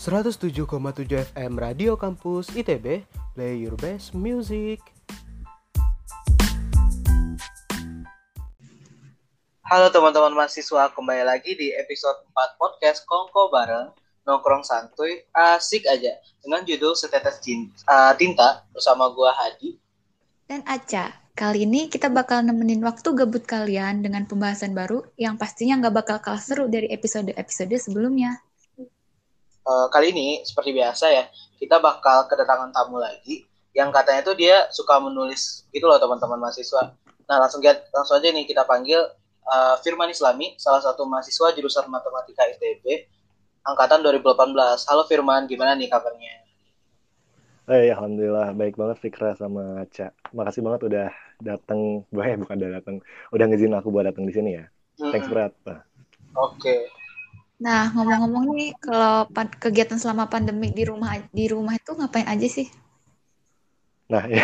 107,7 FM Radio Kampus ITB, play your best music. Halo teman-teman mahasiswa, kembali lagi di episode 4 podcast Kongko Bareng Nongkrong Santuy Asik Aja dengan judul Setetes uh, Tinta bersama gua Hadi dan Aca. Kali ini kita bakal nemenin waktu gabut kalian dengan pembahasan baru yang pastinya nggak bakal kalah seru dari episode-episode sebelumnya. Uh, kali ini seperti biasa ya, kita bakal kedatangan tamu lagi yang katanya tuh dia suka menulis gitu loh teman-teman mahasiswa. Nah langsung langsung aja nih kita panggil uh, Firman Islami, salah satu mahasiswa jurusan Matematika ITB, angkatan 2018. Halo Firman, gimana nih kabarnya? Hey, eh, alhamdulillah baik banget Fikra sama Aca. Makasih banget udah datang, eh bukan udah datang, udah ngizin aku buat datang di sini ya. Thanks berat. Oke. Okay. Nah, ngomong-ngomong nih, kalau kegiatan selama pandemi di rumah di rumah itu ngapain aja sih? Nah, ya,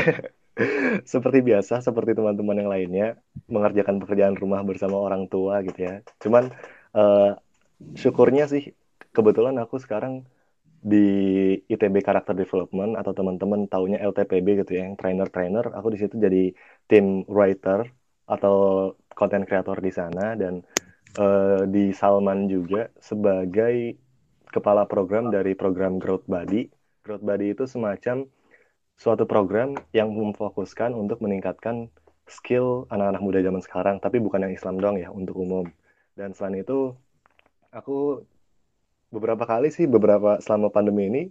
seperti biasa, seperti teman-teman yang lainnya, mengerjakan pekerjaan rumah bersama orang tua gitu ya. Cuman uh, syukurnya sih, kebetulan aku sekarang di ITB Character Development atau teman-teman taunya LTPB gitu ya, yang trainer-trainer, aku di situ jadi tim writer atau content creator di sana dan uh, di Salman juga sebagai kepala program dari program Growth Body. Growth Body itu semacam suatu program yang memfokuskan untuk meningkatkan skill anak-anak muda zaman sekarang, tapi bukan yang Islam doang ya, untuk umum. Dan selain itu, aku beberapa kali sih beberapa selama pandemi ini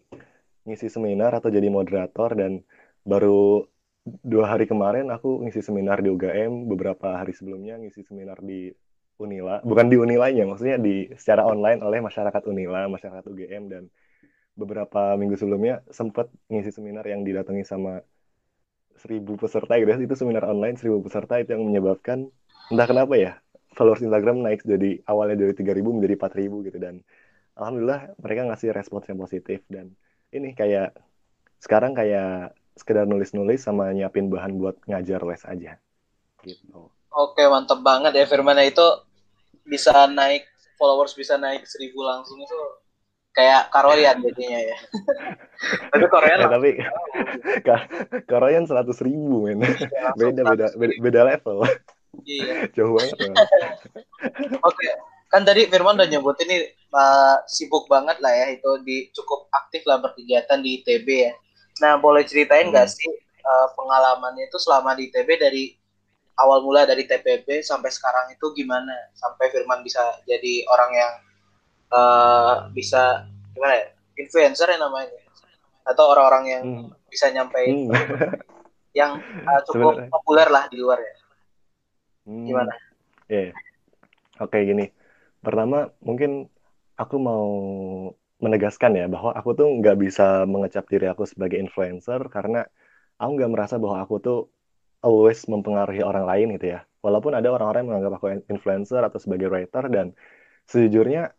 ngisi seminar atau jadi moderator dan baru dua hari kemarin aku ngisi seminar di UGM beberapa hari sebelumnya ngisi seminar di Unila. Bukan di Unilanya maksudnya di secara online oleh masyarakat Unila masyarakat UGM dan beberapa minggu sebelumnya sempat ngisi seminar yang didatangi sama seribu peserta gitu ya. itu seminar online seribu peserta itu yang menyebabkan entah kenapa ya followers Instagram naik jadi awalnya dari 3000 menjadi 4000 gitu. Dan alhamdulillah mereka ngasih respons yang positif. Dan ini kayak sekarang kayak sekedar nulis-nulis sama nyiapin bahan buat ngajar les aja. Gitu. Oke mantep banget ya Firman. Itu bisa naik followers bisa naik seribu langsung itu kayak Karoyan jadinya ya. tapi Korean ya, tapi Karoyan seratus ribu men. Iya, beda, beda beda beda level. Iya. Jauh banget. Oke, kan tadi Firman udah nyebut ini uh, sibuk banget lah ya itu di cukup aktif lah berkegiatan di ITB ya. Nah boleh ceritain nggak hmm. sih uh, pengalamannya itu selama di ITB dari awal mula dari TPB sampai sekarang itu gimana sampai Firman bisa jadi orang yang uh, bisa gimana ya influencer ya namanya atau orang-orang yang hmm. bisa nyampein hmm. yang uh, cukup Sebenernya. populer lah di luar ya. Hmm. Gimana? Yeah. Oke okay, gini Pertama, mungkin aku mau menegaskan ya bahwa aku tuh nggak bisa mengecap diri aku sebagai influencer karena aku nggak merasa bahwa aku tuh always mempengaruhi orang lain gitu ya. Walaupun ada orang-orang yang menganggap aku influencer atau sebagai writer dan sejujurnya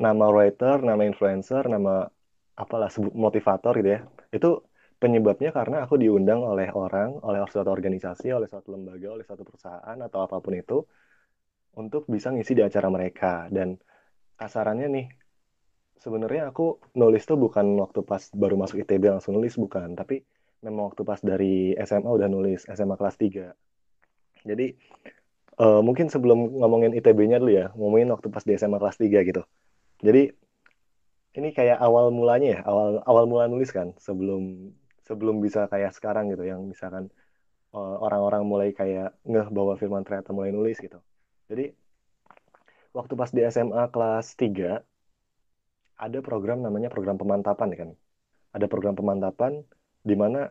nama writer, nama influencer, nama apalah sebut motivator gitu ya. Itu penyebabnya karena aku diundang oleh orang, oleh suatu organisasi, oleh suatu lembaga, oleh suatu perusahaan atau apa pun itu untuk bisa ngisi di acara mereka dan kasarannya nih sebenarnya aku nulis tuh bukan waktu pas baru masuk ITB langsung nulis bukan tapi memang waktu pas dari SMA udah nulis SMA kelas 3 jadi uh, mungkin sebelum ngomongin ITB-nya dulu ya ngomongin waktu pas di SMA kelas 3 gitu. Jadi ini kayak awal mulanya ya awal awal mula nulis kan sebelum sebelum bisa kayak sekarang gitu yang misalkan eh, orang-orang uh, mulai kayak ngeh bahwa Firman ternyata mulai nulis gitu. Jadi waktu pas di SMA kelas 3 ada program namanya program pemantapan kan. Ada program pemantapan di mana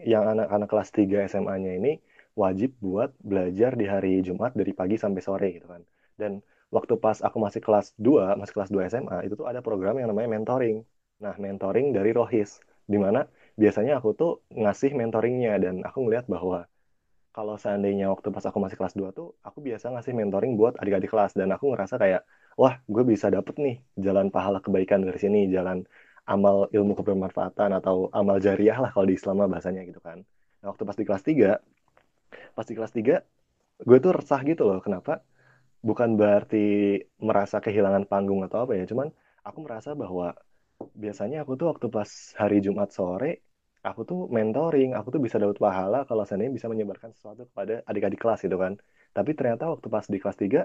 yang anak-anak kelas 3 SMA-nya ini wajib buat belajar di hari Jumat dari pagi sampai sore gitu kan. Dan waktu pas aku masih kelas 2, masih kelas 2 SMA, itu tuh ada program yang namanya mentoring. Nah, mentoring dari Rohis, di mana biasanya aku tuh ngasih mentoringnya dan aku ngeliat bahwa kalau seandainya waktu pas aku masih kelas 2 tuh aku biasa ngasih mentoring buat adik-adik kelas dan aku ngerasa kayak wah gue bisa dapet nih jalan pahala kebaikan dari sini jalan amal ilmu kebermanfaatan atau amal jariah lah kalau di Islam bahasanya gitu kan nah waktu pas di kelas 3 pas di kelas 3 gue tuh resah gitu loh kenapa bukan berarti merasa kehilangan panggung atau apa ya cuman aku merasa bahwa biasanya aku tuh waktu pas hari Jumat sore, aku tuh mentoring, aku tuh bisa dapat pahala kalau seandainya bisa menyebarkan sesuatu kepada adik-adik kelas gitu kan. Tapi ternyata waktu pas di kelas 3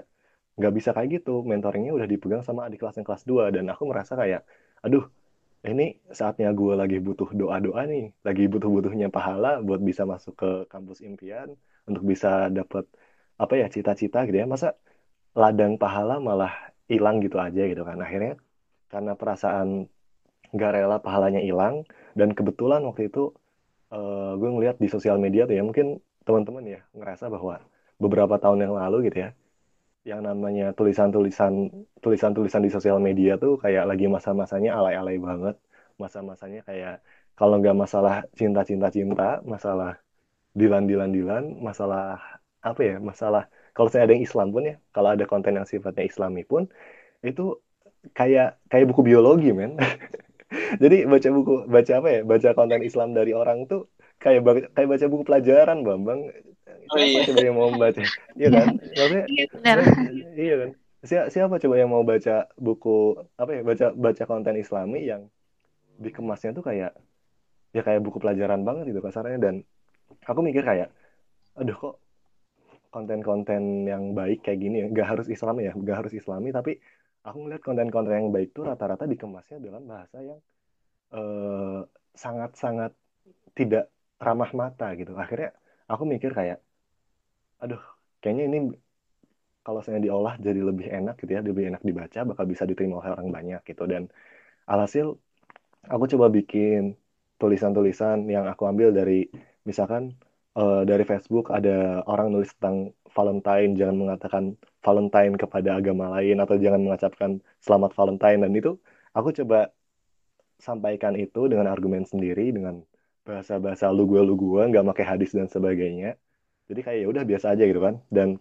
nggak bisa kayak gitu. Mentoringnya udah dipegang sama adik kelas yang kelas 2 dan aku merasa kayak, aduh, ini saatnya gue lagi butuh doa-doa nih, lagi butuh-butuhnya pahala buat bisa masuk ke kampus impian, untuk bisa dapat apa ya cita-cita gitu ya. Masa ladang pahala malah hilang gitu aja gitu kan. Akhirnya karena perasaan nggak rela pahalanya hilang dan kebetulan waktu itu uh, gue ngeliat di sosial media tuh ya mungkin teman-teman ya ngerasa bahwa beberapa tahun yang lalu gitu ya yang namanya tulisan-tulisan tulisan-tulisan di sosial media tuh kayak lagi masa-masanya alay-alay banget. Masa-masanya kayak kalau nggak masalah cinta-cinta cinta masalah dilan-dilan dilan masalah apa ya masalah kalau saya ada yang Islam pun ya kalau ada konten yang sifatnya Islami pun itu kayak kayak buku biologi men. Jadi baca buku baca apa ya baca konten Islam dari orang tuh kayak kayak baca buku pelajaran bambang oh, siapa iya. coba yang mau baca iya kan? Maksudnya iya, iya kan? Siapa, siapa coba yang mau baca buku apa ya baca baca konten Islami yang dikemasnya tuh kayak ya kayak buku pelajaran banget gitu kasarnya. Dan aku mikir kayak aduh kok konten-konten yang baik kayak gini ya? Gak harus Islami ya? Gak harus Islami. Tapi aku ngeliat konten-konten yang baik tuh rata-rata dikemasnya dalam bahasa yang sangat eh, sangat-sangat tidak ramah mata gitu. Akhirnya aku mikir kayak, aduh, kayaknya ini kalau saya diolah jadi lebih enak gitu ya, lebih enak dibaca, bakal bisa diterima oleh orang banyak gitu. Dan alhasil aku coba bikin tulisan-tulisan yang aku ambil dari misalkan uh, dari Facebook ada orang nulis tentang Valentine, jangan mengatakan Valentine kepada agama lain atau jangan mengucapkan selamat Valentine dan itu aku coba sampaikan itu dengan argumen sendiri dengan bahasa-bahasa lu gue lu gue nggak pakai hadis dan sebagainya jadi kayak ya udah biasa aja gitu kan dan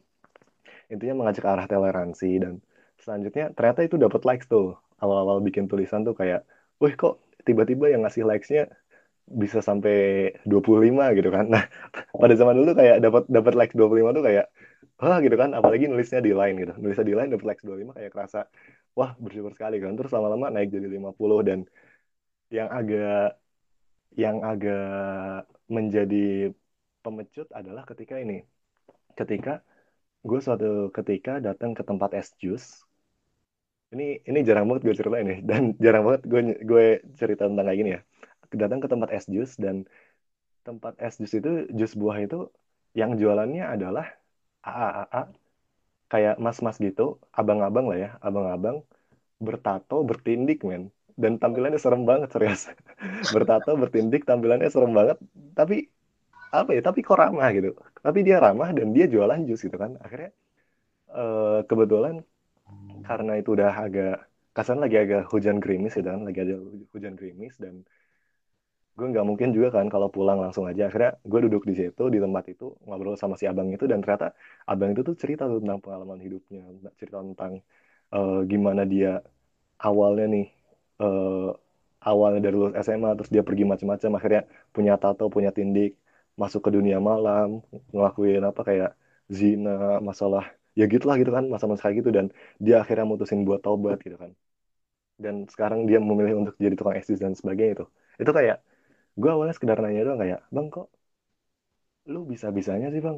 intinya mengajak arah toleransi dan selanjutnya ternyata itu dapat likes tuh awal-awal bikin tulisan tuh kayak wih kok tiba-tiba yang ngasih likesnya bisa sampai 25 gitu kan. Nah, pada zaman dulu kayak dapat dapat likes 25 tuh kayak wah gitu kan, apalagi nulisnya di line gitu. Nulisnya di line dapat likes 25 kayak kerasa wah bersyukur sekali kan. Terus lama-lama naik jadi 50 dan yang agak yang agak menjadi pemecut adalah ketika ini. Ketika gue suatu ketika datang ke tempat es jus ini ini jarang banget gue cerita ini dan jarang banget gue gue cerita tentang kayak gini ya datang ke tempat es jus dan tempat es jus itu jus buah itu yang jualannya adalah AA kayak mas-mas gitu, abang-abang lah ya, abang-abang bertato, bertindik men. Dan tampilannya serem banget serius. bertato, bertindik, tampilannya serem banget. Tapi apa ya? Tapi kok ramah gitu. Tapi dia ramah dan dia jualan jus gitu kan. Akhirnya uh, kebetulan karena itu udah agak kasan lagi agak hujan gerimis gitu kan, lagi ada hujan gerimis dan gue nggak mungkin juga kan kalau pulang langsung aja akhirnya gue duduk di situ di tempat itu ngobrol sama si abang itu dan ternyata abang itu tuh cerita tuh tentang pengalaman hidupnya cerita tentang uh, gimana dia awalnya nih uh, awalnya dari lulus SMA terus dia pergi macam-macam akhirnya punya tato punya tindik masuk ke dunia malam ngelakuin apa kayak zina masalah ya gitulah gitu kan masa-masa kayak gitu dan dia akhirnya mutusin buat taubat gitu kan. Dan sekarang dia memilih untuk jadi tukang eksis dan sebagainya itu. Itu kayak gue awalnya sekedar nanya doang kayak bang kok lu bisa bisanya sih bang?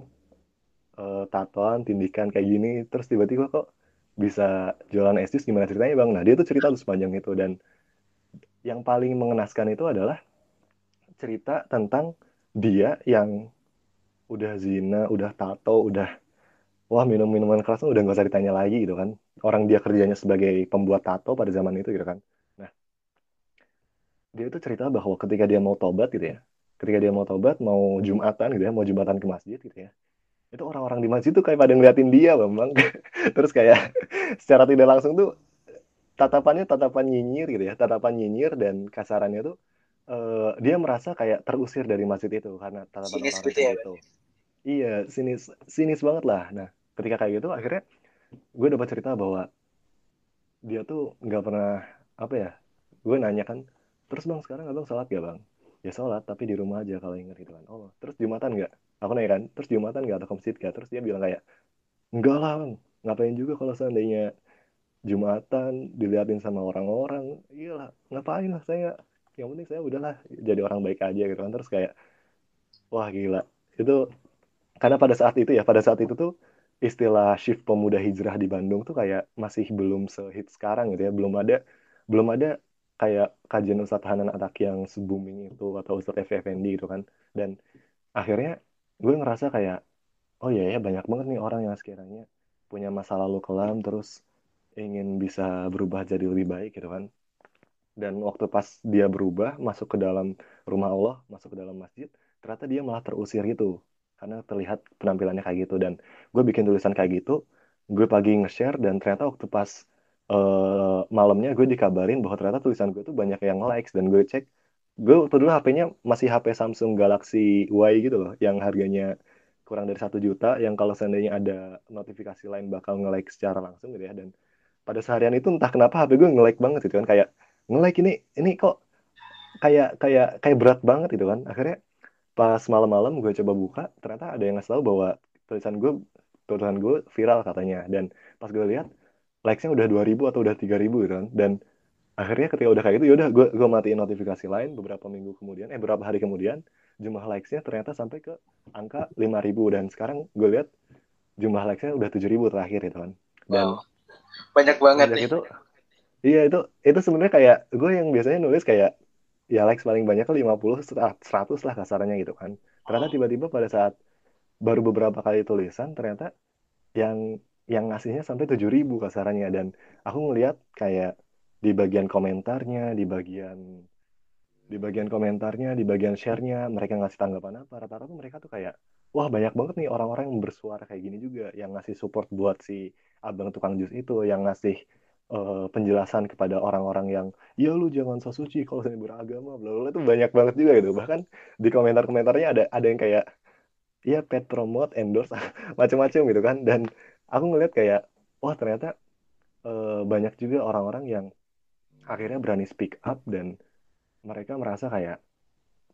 Uh, tatoan tindikan kayak gini terus tiba-tiba kok bisa jualan estis gimana ceritanya bang? Nah dia tuh cerita tuh sepanjang itu dan yang paling mengenaskan itu adalah cerita tentang dia yang udah zina udah tato udah wah minum minuman keras udah gak usah ditanya lagi gitu kan. Orang dia kerjanya sebagai pembuat tato pada zaman itu gitu kan. Dia itu cerita bahwa ketika dia mau tobat gitu ya ketika dia mau tobat mau jumatan gitu ya mau jumatan ke masjid gitu ya itu orang-orang di masjid tuh kayak pada ngeliatin dia bang terus kayak secara tidak langsung tuh tatapannya tatapan nyinyir gitu ya tatapan nyinyir dan kasarannya tuh uh, dia merasa kayak terusir dari masjid itu karena tatapan sinis orang gitu ya, itu iya sinis sinis banget lah. Nah ketika kayak gitu akhirnya gue dapat cerita bahwa dia tuh nggak pernah apa ya gue nanya kan terus bang sekarang abang sholat gak bang? Ya sholat tapi di rumah aja kalau ingat gitu kan. Oh terus jumatan gak aku nanya kan terus jumatan gak atau ke masjid gak terus dia bilang kayak enggak lah bang. Ngapain juga kalau seandainya jumatan diliatin sama orang-orang? Iya ngapain lah saya yang penting saya udahlah jadi orang baik aja gitu kan. Terus kayak wah gila. Itu karena pada saat itu ya pada saat itu tuh istilah shift pemuda hijrah di Bandung tuh kayak masih belum sehit sekarang gitu ya. Belum ada belum ada kayak kajian Ustadz Hanan Atak yang se booming itu atau Ustadz F. Effendi gitu kan. Dan akhirnya gue ngerasa kayak oh iya ya banyak banget nih orang yang sekiranya punya masa lalu kelam terus ingin bisa berubah jadi lebih baik gitu kan dan waktu pas dia berubah masuk ke dalam rumah Allah masuk ke dalam masjid ternyata dia malah terusir gitu. Karena terlihat penampilannya kayak gitu. Dan gue bikin tulisan kayak gitu gue pagi nge-share dan ternyata waktu pas uh, malamnya gue dikabarin bahwa ternyata tulisan gue tuh banyak yang likes dan gue cek gue waktu dulu HP-nya masih HP Samsung Galaxy Y gitu loh yang harganya kurang dari satu juta yang kalau seandainya ada notifikasi lain bakal nge-like secara langsung gitu ya. Dan pada seharian itu entah kenapa HP gue nge-like banget gitu kan kayak nge-like ini ini kok kayak kayak kayak berat banget gitu kan. Akhirnya pas malam-malam gue coba buka ternyata ada yang ngasih tahu bahwa tulisan gue tulisan gue viral katanya. Dan pas gue lihat likesnya udah 2000 atau udah 3000 gitu kan. Dan akhirnya ketika udah kayak gitu yaudah gue gue matiin notifikasi lain beberapa minggu kemudian eh beberapa hari kemudian jumlah likesnya ternyata sampai ke angka 5000 dan sekarang gue lihat jumlah likesnya udah 7000 terakhir gitu kan. Dan wow. banyak banget nih. itu iya itu itu sebenarnya kayak gue yang biasanya nulis kayak ya likes paling banyak ke 50 100 lah kasarannya gitu kan ternyata oh. tiba-tiba pada saat baru beberapa kali tulisan ternyata yang yang ngasihnya sampai 7000 kasarannya dan aku ngelihat kayak di bagian komentarnya di bagian di bagian komentarnya di bagian share-nya mereka ngasih tanggapan apa rata-rata tuh mereka tuh kayak wah banyak banget nih orang-orang yang bersuara kayak gini juga yang ngasih support buat si abang tukang jus itu yang ngasih uh, penjelasan kepada orang-orang yang ya lu jangan so suci kalau saya beragama bla bla itu banyak banget juga gitu. Bahkan di komentar-komentarnya ada ada yang kayak ya pet promote endorse macam-macam gitu kan. Dan aku ngeliat kayak wah ternyata uh, banyak juga orang-orang yang akhirnya berani speak up dan mereka merasa kayak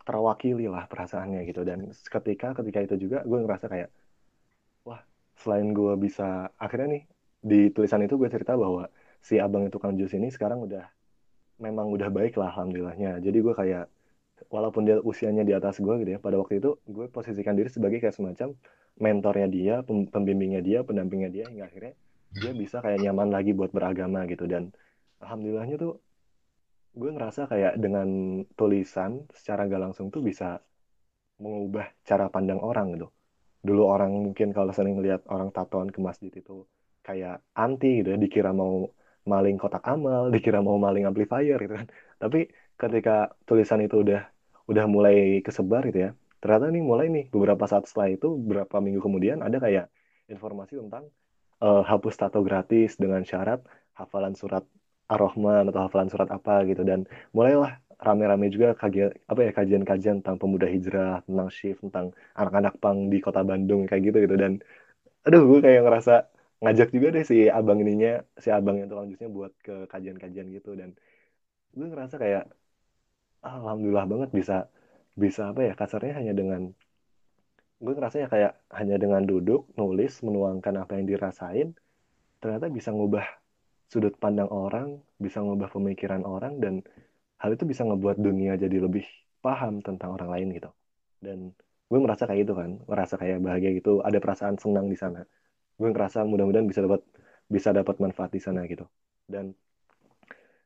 terwakili lah perasaannya gitu. Dan ketika ketika itu juga gue ngerasa kayak wah selain gue bisa akhirnya nih di tulisan itu gue cerita bahwa si abang itu kang jus ini sekarang udah memang udah baik lah alhamdulillahnya. Jadi gue kayak walaupun dia usianya di atas gue gitu ya pada waktu itu gue posisikan diri sebagai kayak semacam mentornya dia pembimbingnya dia pendampingnya dia hingga akhirnya dia bisa kayak nyaman lagi buat beragama gitu. Dan alhamdulillahnya tuh gue ngerasa kayak dengan tulisan secara gak langsung tuh bisa mengubah cara pandang orang gitu. Dulu orang mungkin kalau sering lihat orang tatoan ke masjid itu kayak anti gitu ya dikira mau maling kotak amal, dikira mau maling amplifier gitu kan. Tapi ketika tulisan itu udah udah mulai kesebar gitu ya, ternyata nih mulai nih beberapa saat setelah itu, beberapa minggu kemudian ada kayak informasi tentang uh, hapus tato gratis dengan syarat hafalan surat Ar-Rahman atau hafalan surat apa gitu dan mulailah rame-rame juga kajian apa ya kajian-kajian tentang pemuda hijrah, tentang shift, tentang anak-anak pang di kota Bandung kayak gitu gitu dan aduh gue kayak ngerasa ngajak juga deh si abang ininya si abang yang tukang jusnya buat ke kajian-kajian gitu. Dan gue ngerasa kayak alhamdulillah banget bisa bisa apa ya kasarnya hanya dengan gue ngerasa ya kayak hanya dengan duduk nulis menuangkan apa yang dirasain ternyata bisa ngubah sudut pandang orang bisa ngubah pemikiran orang dan hal itu bisa ngebuat dunia jadi lebih paham tentang orang lain gitu. Dan gue merasa kayak gitu kan merasa kayak bahagia gitu ada perasaan senang di sana gue ngerasa mudah-mudahan bisa dapat bisa dapat manfaat di sana gitu. Dan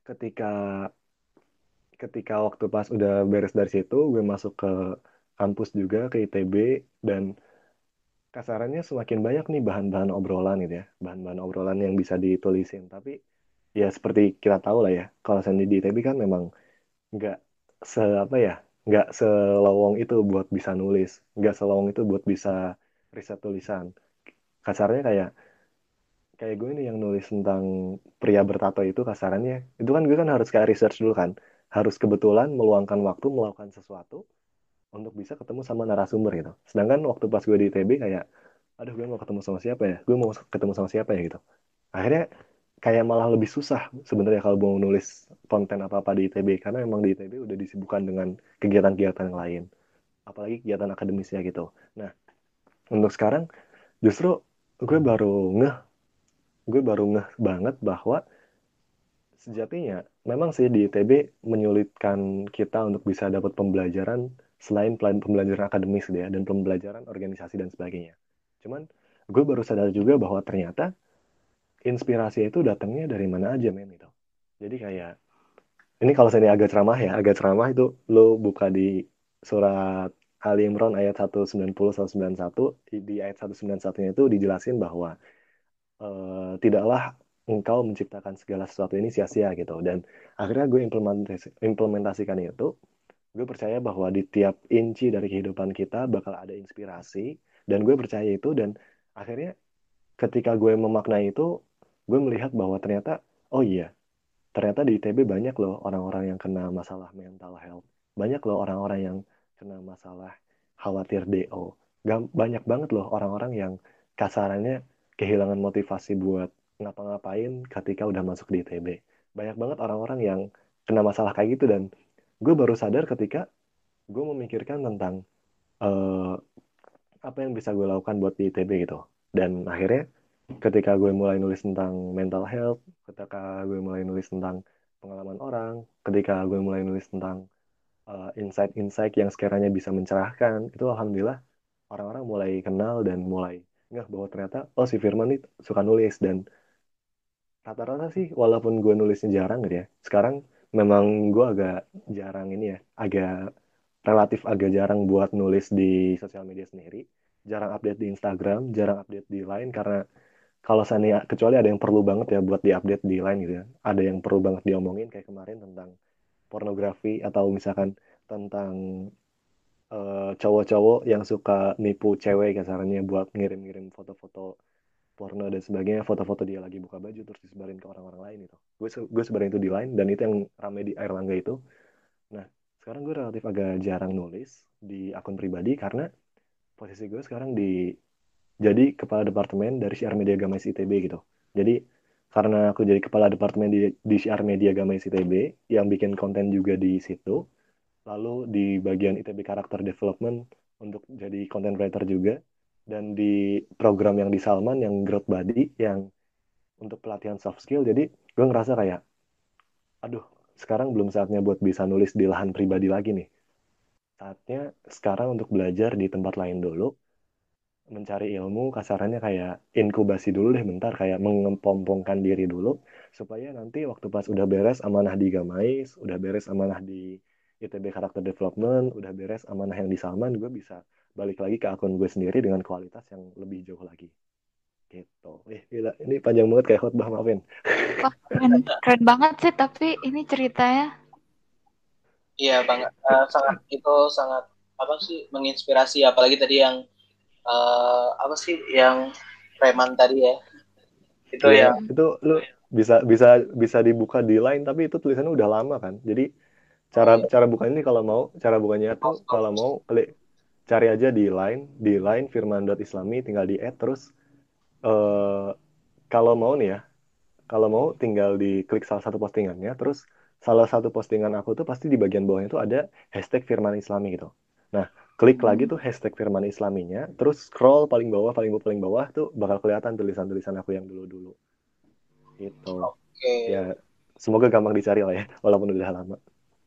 ketika ketika waktu pas udah beres dari situ gue masuk ke kampus juga ke ITB dan kasarannya semakin banyak nih bahan-bahan obrolan gitu ya bahan-bahan obrolan yang bisa ditulisin. Tapi ya seperti kita tahu lah ya kalau sandi di ITB kan memang nggak se apa ya nggak selowong itu buat bisa nulis nggak selowong itu buat bisa riset tulisan kasarnya kayak kayak gue nih yang nulis tentang pria bertato itu kasarannya itu kan gue kan harus kayak research dulu kan. Harus kebetulan meluangkan waktu melakukan sesuatu untuk bisa ketemu sama narasumber gitu. Sedangkan waktu pas gue di ITB kayak aduh gue mau ketemu sama siapa ya? Gue mau ketemu sama siapa ya? gitu. Akhirnya kayak malah lebih susah sebenarnya kalau mau nulis konten apa apa di ITB karena memang di ITB udah disibukkan dengan kegiatan-kegiatan yang lain. Apalagi kegiatan akademisnya gitu. Nah untuk sekarang justru gue baru ngeh gue baru ngeh banget bahwa sejatinya memang sih di ITB menyulitkan kita untuk bisa dapat pembelajaran selain pembelajaran akademis ya dan pembelajaran organisasi dan sebagainya. Cuman gue baru sadar juga bahwa ternyata inspirasi itu datangnya dari mana aja men itu. Jadi kayak ini kalau saya ini agak ceramah ya, agak ceramah itu lo buka di surat Ali Imran ayat 190 191 di ayat 191-nya itu dijelasin bahwa uh, tidaklah engkau menciptakan segala sesuatu ini sia-sia gitu. Dan akhirnya gue implementasi, implementasikan itu gue percaya bahwa di tiap inci dari kehidupan kita bakal ada inspirasi dan gue percaya itu. Dan akhirnya ketika gue memaknai itu gue melihat bahwa ternyata oh iya ternyata di ITB banyak loh orang-orang yang kena masalah mental health. Banyak loh orang-orang yang kena masalah khawatir DO banyak banget loh orang-orang yang kasarannya kehilangan motivasi buat ngapa-ngapain ketika udah masuk di ITB. Banyak banget orang-orang yang kena masalah kayak gitu dan gue baru sadar ketika gue memikirkan tentang uh, apa yang bisa gue lakukan buat di ITB gitu. Dan akhirnya ketika gue mulai nulis tentang mental health, ketika gue mulai nulis tentang pengalaman orang, ketika gue mulai nulis tentang uh, insight-insight yang sekiranya bisa mencerahkan, itu alhamdulillah orang-orang mulai kenal dan mulai nggak bahwa ternyata oh si Firman nih suka nulis. Dan rata-rata sih walaupun gue nulisnya jarang gitu ya sekarang memang gue agak jarang ini ya agak relatif agak jarang buat nulis di sosial media sendiri. Jarang update di Instagram jarang update di Line karena kalau saya kecuali ada yang perlu banget ya buat diupdate di Line gitu ya. Ada yang perlu banget diomongin kayak kemarin tentang pornografi atau misalkan tentang uh, cowok-cowok yang suka nipu cewek kasarannya buat ngirim-ngirim foto-foto porno dan sebagainya foto-foto dia lagi buka baju terus disebarin ke orang-orang lain itu. Gue gue sebarin itu di line dan itu yang ramai di air langga itu. Nah sekarang gue relatif agak jarang nulis di akun pribadi karena posisi gue sekarang di jadi kepala departemen dari siar media gamais ITB gitu. Jadi karena aku jadi kepala departemen di, siar media gamais ITB yang bikin konten juga di situ. Lalu di bagian ITB karakter development untuk jadi content writer juga. Dan di program yang di Salman yang growth body yang untuk pelatihan soft skill jadi gue ngerasa kayak aduh sekarang belum saatnya buat bisa nulis di lahan pribadi lagi nih. Saatnya sekarang untuk belajar di tempat lain dulu mencari ilmu kasarannya kayak inkubasi dulu deh bentar kayak mengempompongkan diri dulu supaya nanti waktu pas udah beres amanah di Gamais udah beres amanah di ITB Karakter Development udah beres amanah yang di Salman gue bisa balik lagi ke akun gue sendiri dengan kualitas yang lebih jauh lagi. Gitu. Eh gila ini panjang banget kayak khotbah maafin. Wah, keren, keren banget sih tapi ini ceritanya. Iya banget. Uh, sangat itu sangat apa sih menginspirasi apalagi tadi yang uh, apa sih yang preman tadi ya? Itu ya, ya itu lu bisa bisa bisa dibuka di line tapi itu tulisannya udah lama kan? Jadi cara oh, iya. cara buka ini kalau mau cara bukanya tuh kalau mau klik cari aja di line di line firman.islami tinggal di add terus uh, kalau mau nih ya kalau mau tinggal di klik salah satu postingannya terus salah satu postingan aku tuh pasti di bagian bawahnya tuh ada hashtag firman islami gitu. Nah klik lagi tuh hashtag firman islaminya terus scroll paling bawah paling bawah paling bawah tuh bakal kelihatan tulisan-tulisan aku yang dulu-dulu gitu okay. ya semoga gampang dicari lah ya walaupun udah lama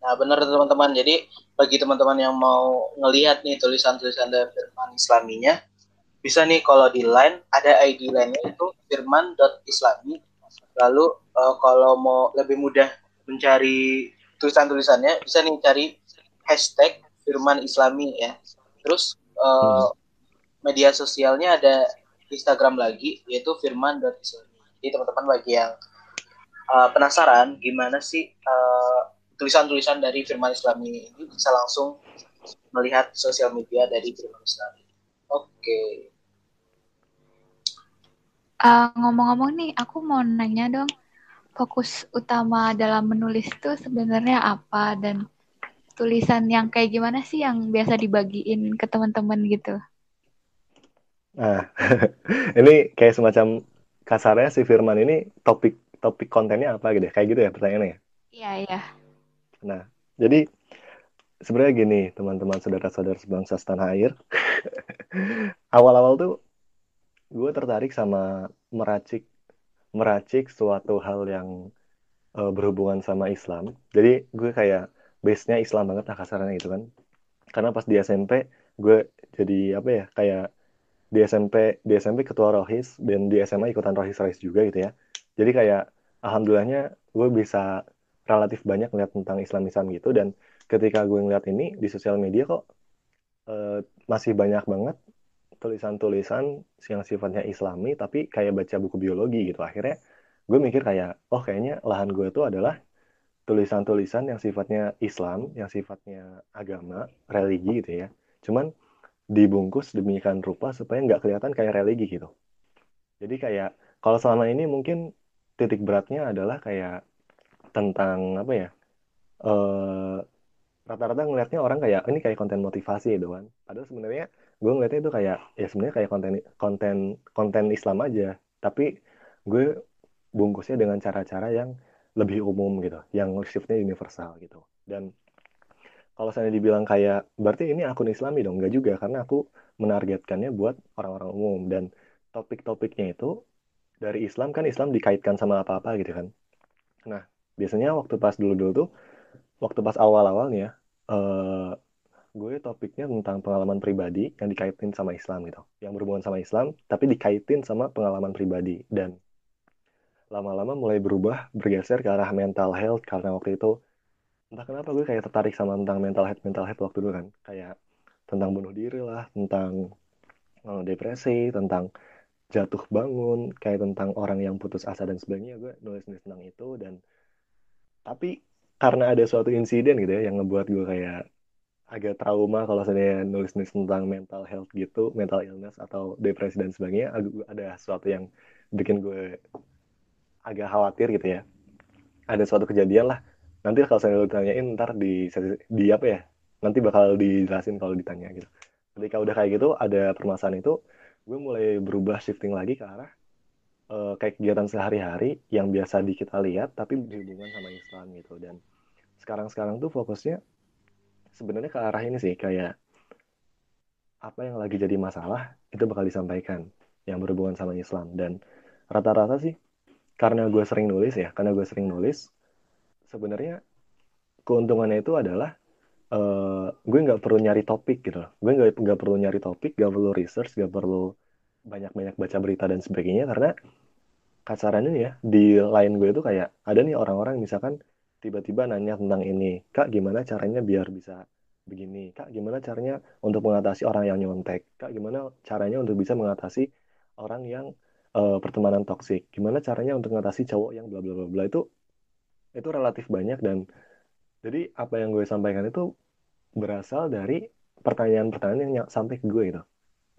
Nah, benar teman-teman. Jadi bagi teman-teman yang mau ngelihat nih tulisan-tulisan dari Firman Islaminya, bisa nih kalau di line ada ID line-nya itu firman.islami. Lalu uh, kalau mau lebih mudah mencari tulisan-tulisannya, bisa nih cari hashtag Firman Islami ya. Terus uh, media sosialnya ada Instagram lagi yaitu firman.islami. Jadi teman-teman bagi yang uh, penasaran gimana sih uh, tulisan-tulisan dari firman Islami ini bisa langsung melihat sosial media dari firman Islami. Oke. Okay. Uh, ngomong-ngomong nih, aku mau nanya dong, fokus utama dalam menulis itu sebenarnya apa dan tulisan yang kayak gimana sih yang biasa dibagiin ke teman-teman gitu? Nah, ini kayak semacam kasarnya si Firman ini topik topik kontennya apa gitu ya? Kayak gitu ya pertanyaannya? Iya, iya. Nah, jadi sebenarnya gini, teman-teman saudara-saudara sebangsa setanah air. Awal-awal tuh gue tertarik sama meracik meracik suatu hal yang uh, berhubungan sama Islam. Jadi gue kayak base-nya Islam banget lah kasarnya gitu kan. Karena pas di SMP gue jadi apa ya kayak di SMP di SMP ketua rohis dan di SMA ikutan rohis rohis juga gitu ya. Jadi kayak alhamdulillahnya gue bisa relatif banyak ngeliat tentang Islam Islam gitu dan ketika gue ngeliat ini di sosial media kok uh, masih banyak banget tulisan-tulisan yang sifatnya islami tapi kayak baca buku biologi gitu akhirnya gue mikir kayak oh kayaknya lahan gue itu adalah tulisan-tulisan yang sifatnya Islam yang sifatnya agama religi gitu ya. Cuman dibungkus demikian rupa supaya nggak kelihatan kayak religi gitu. Jadi kayak kalau selama ini mungkin titik beratnya adalah kayak tentang apa ya uh, rata-rata ngelihatnya orang kayak ini kayak konten motivasi gitu kan. Padahal sebenarnya gue ngeliatnya itu kayak ya sebenarnya kayak konten konten konten Islam aja. Tapi gue bungkusnya dengan cara-cara yang lebih umum gitu yang shiftnya universal gitu. Dan kalau saya dibilang kayak berarti ini akun Islami dong? Enggak juga karena aku menargetkannya buat orang-orang umum. Dan topik-topiknya itu dari Islam kan Islam dikaitkan sama apa-apa gitu kan. Nah biasanya waktu pas dulu-dulu tuh waktu pas awal-awal nih ya uh, gue topiknya tentang pengalaman pribadi yang dikaitin sama Islam gitu. Yang berhubungan sama Islam tapi dikaitin sama pengalaman pribadi. Dan lama-lama mulai berubah bergeser ke arah mental health karena waktu itu entah kenapa gue kayak tertarik sama tentang mental health mental health waktu dulu kan. Kayak tentang bunuh diri lah tentang uh, depresi tentang jatuh bangun kayak tentang orang yang putus asa dan sebagainya. Gue nulis nulis tentang itu dan tapi karena ada suatu insiden gitu ya yang ngebuat gue kayak agak trauma kalau saya nulis-nulis tentang mental health gitu, mental illness atau depresi dan sebagainya, ada sesuatu yang bikin gue agak khawatir gitu ya. Ada suatu kejadian lah. Nanti kalau saya ditanyain ntar di di apa ya? Nanti bakal dijelasin kalau ditanya gitu. Ketika udah kayak gitu, ada permasalahan itu, gue mulai berubah shifting lagi ke arah uh, kayak kegiatan sehari-hari yang biasa di kita lihat tapi berhubungan sama Islam gitu dan sekarang-sekarang tuh fokusnya sebenarnya ke arah ini sih kayak apa yang lagi jadi masalah itu bakal disampaikan yang berhubungan sama Islam dan rata-rata sih karena gue sering nulis ya karena gue sering nulis sebenarnya keuntungannya itu adalah uh, gue nggak perlu nyari topik gitu gue nggak nggak perlu nyari topik nggak perlu research nggak perlu banyak-banyak baca berita dan sebagainya karena kasarannya ya di line gue itu kayak ada nih orang-orang misalkan tiba-tiba nanya tentang ini, Kak gimana caranya biar bisa begini, Kak gimana caranya untuk mengatasi orang yang nyontek, Kak gimana caranya untuk bisa mengatasi orang yang uh, pertemanan toksik, gimana caranya untuk mengatasi cowok yang bla bla bla bla itu itu relatif banyak dan jadi apa yang gue sampaikan itu berasal dari pertanyaan-pertanyaan yang sampai ke gue itu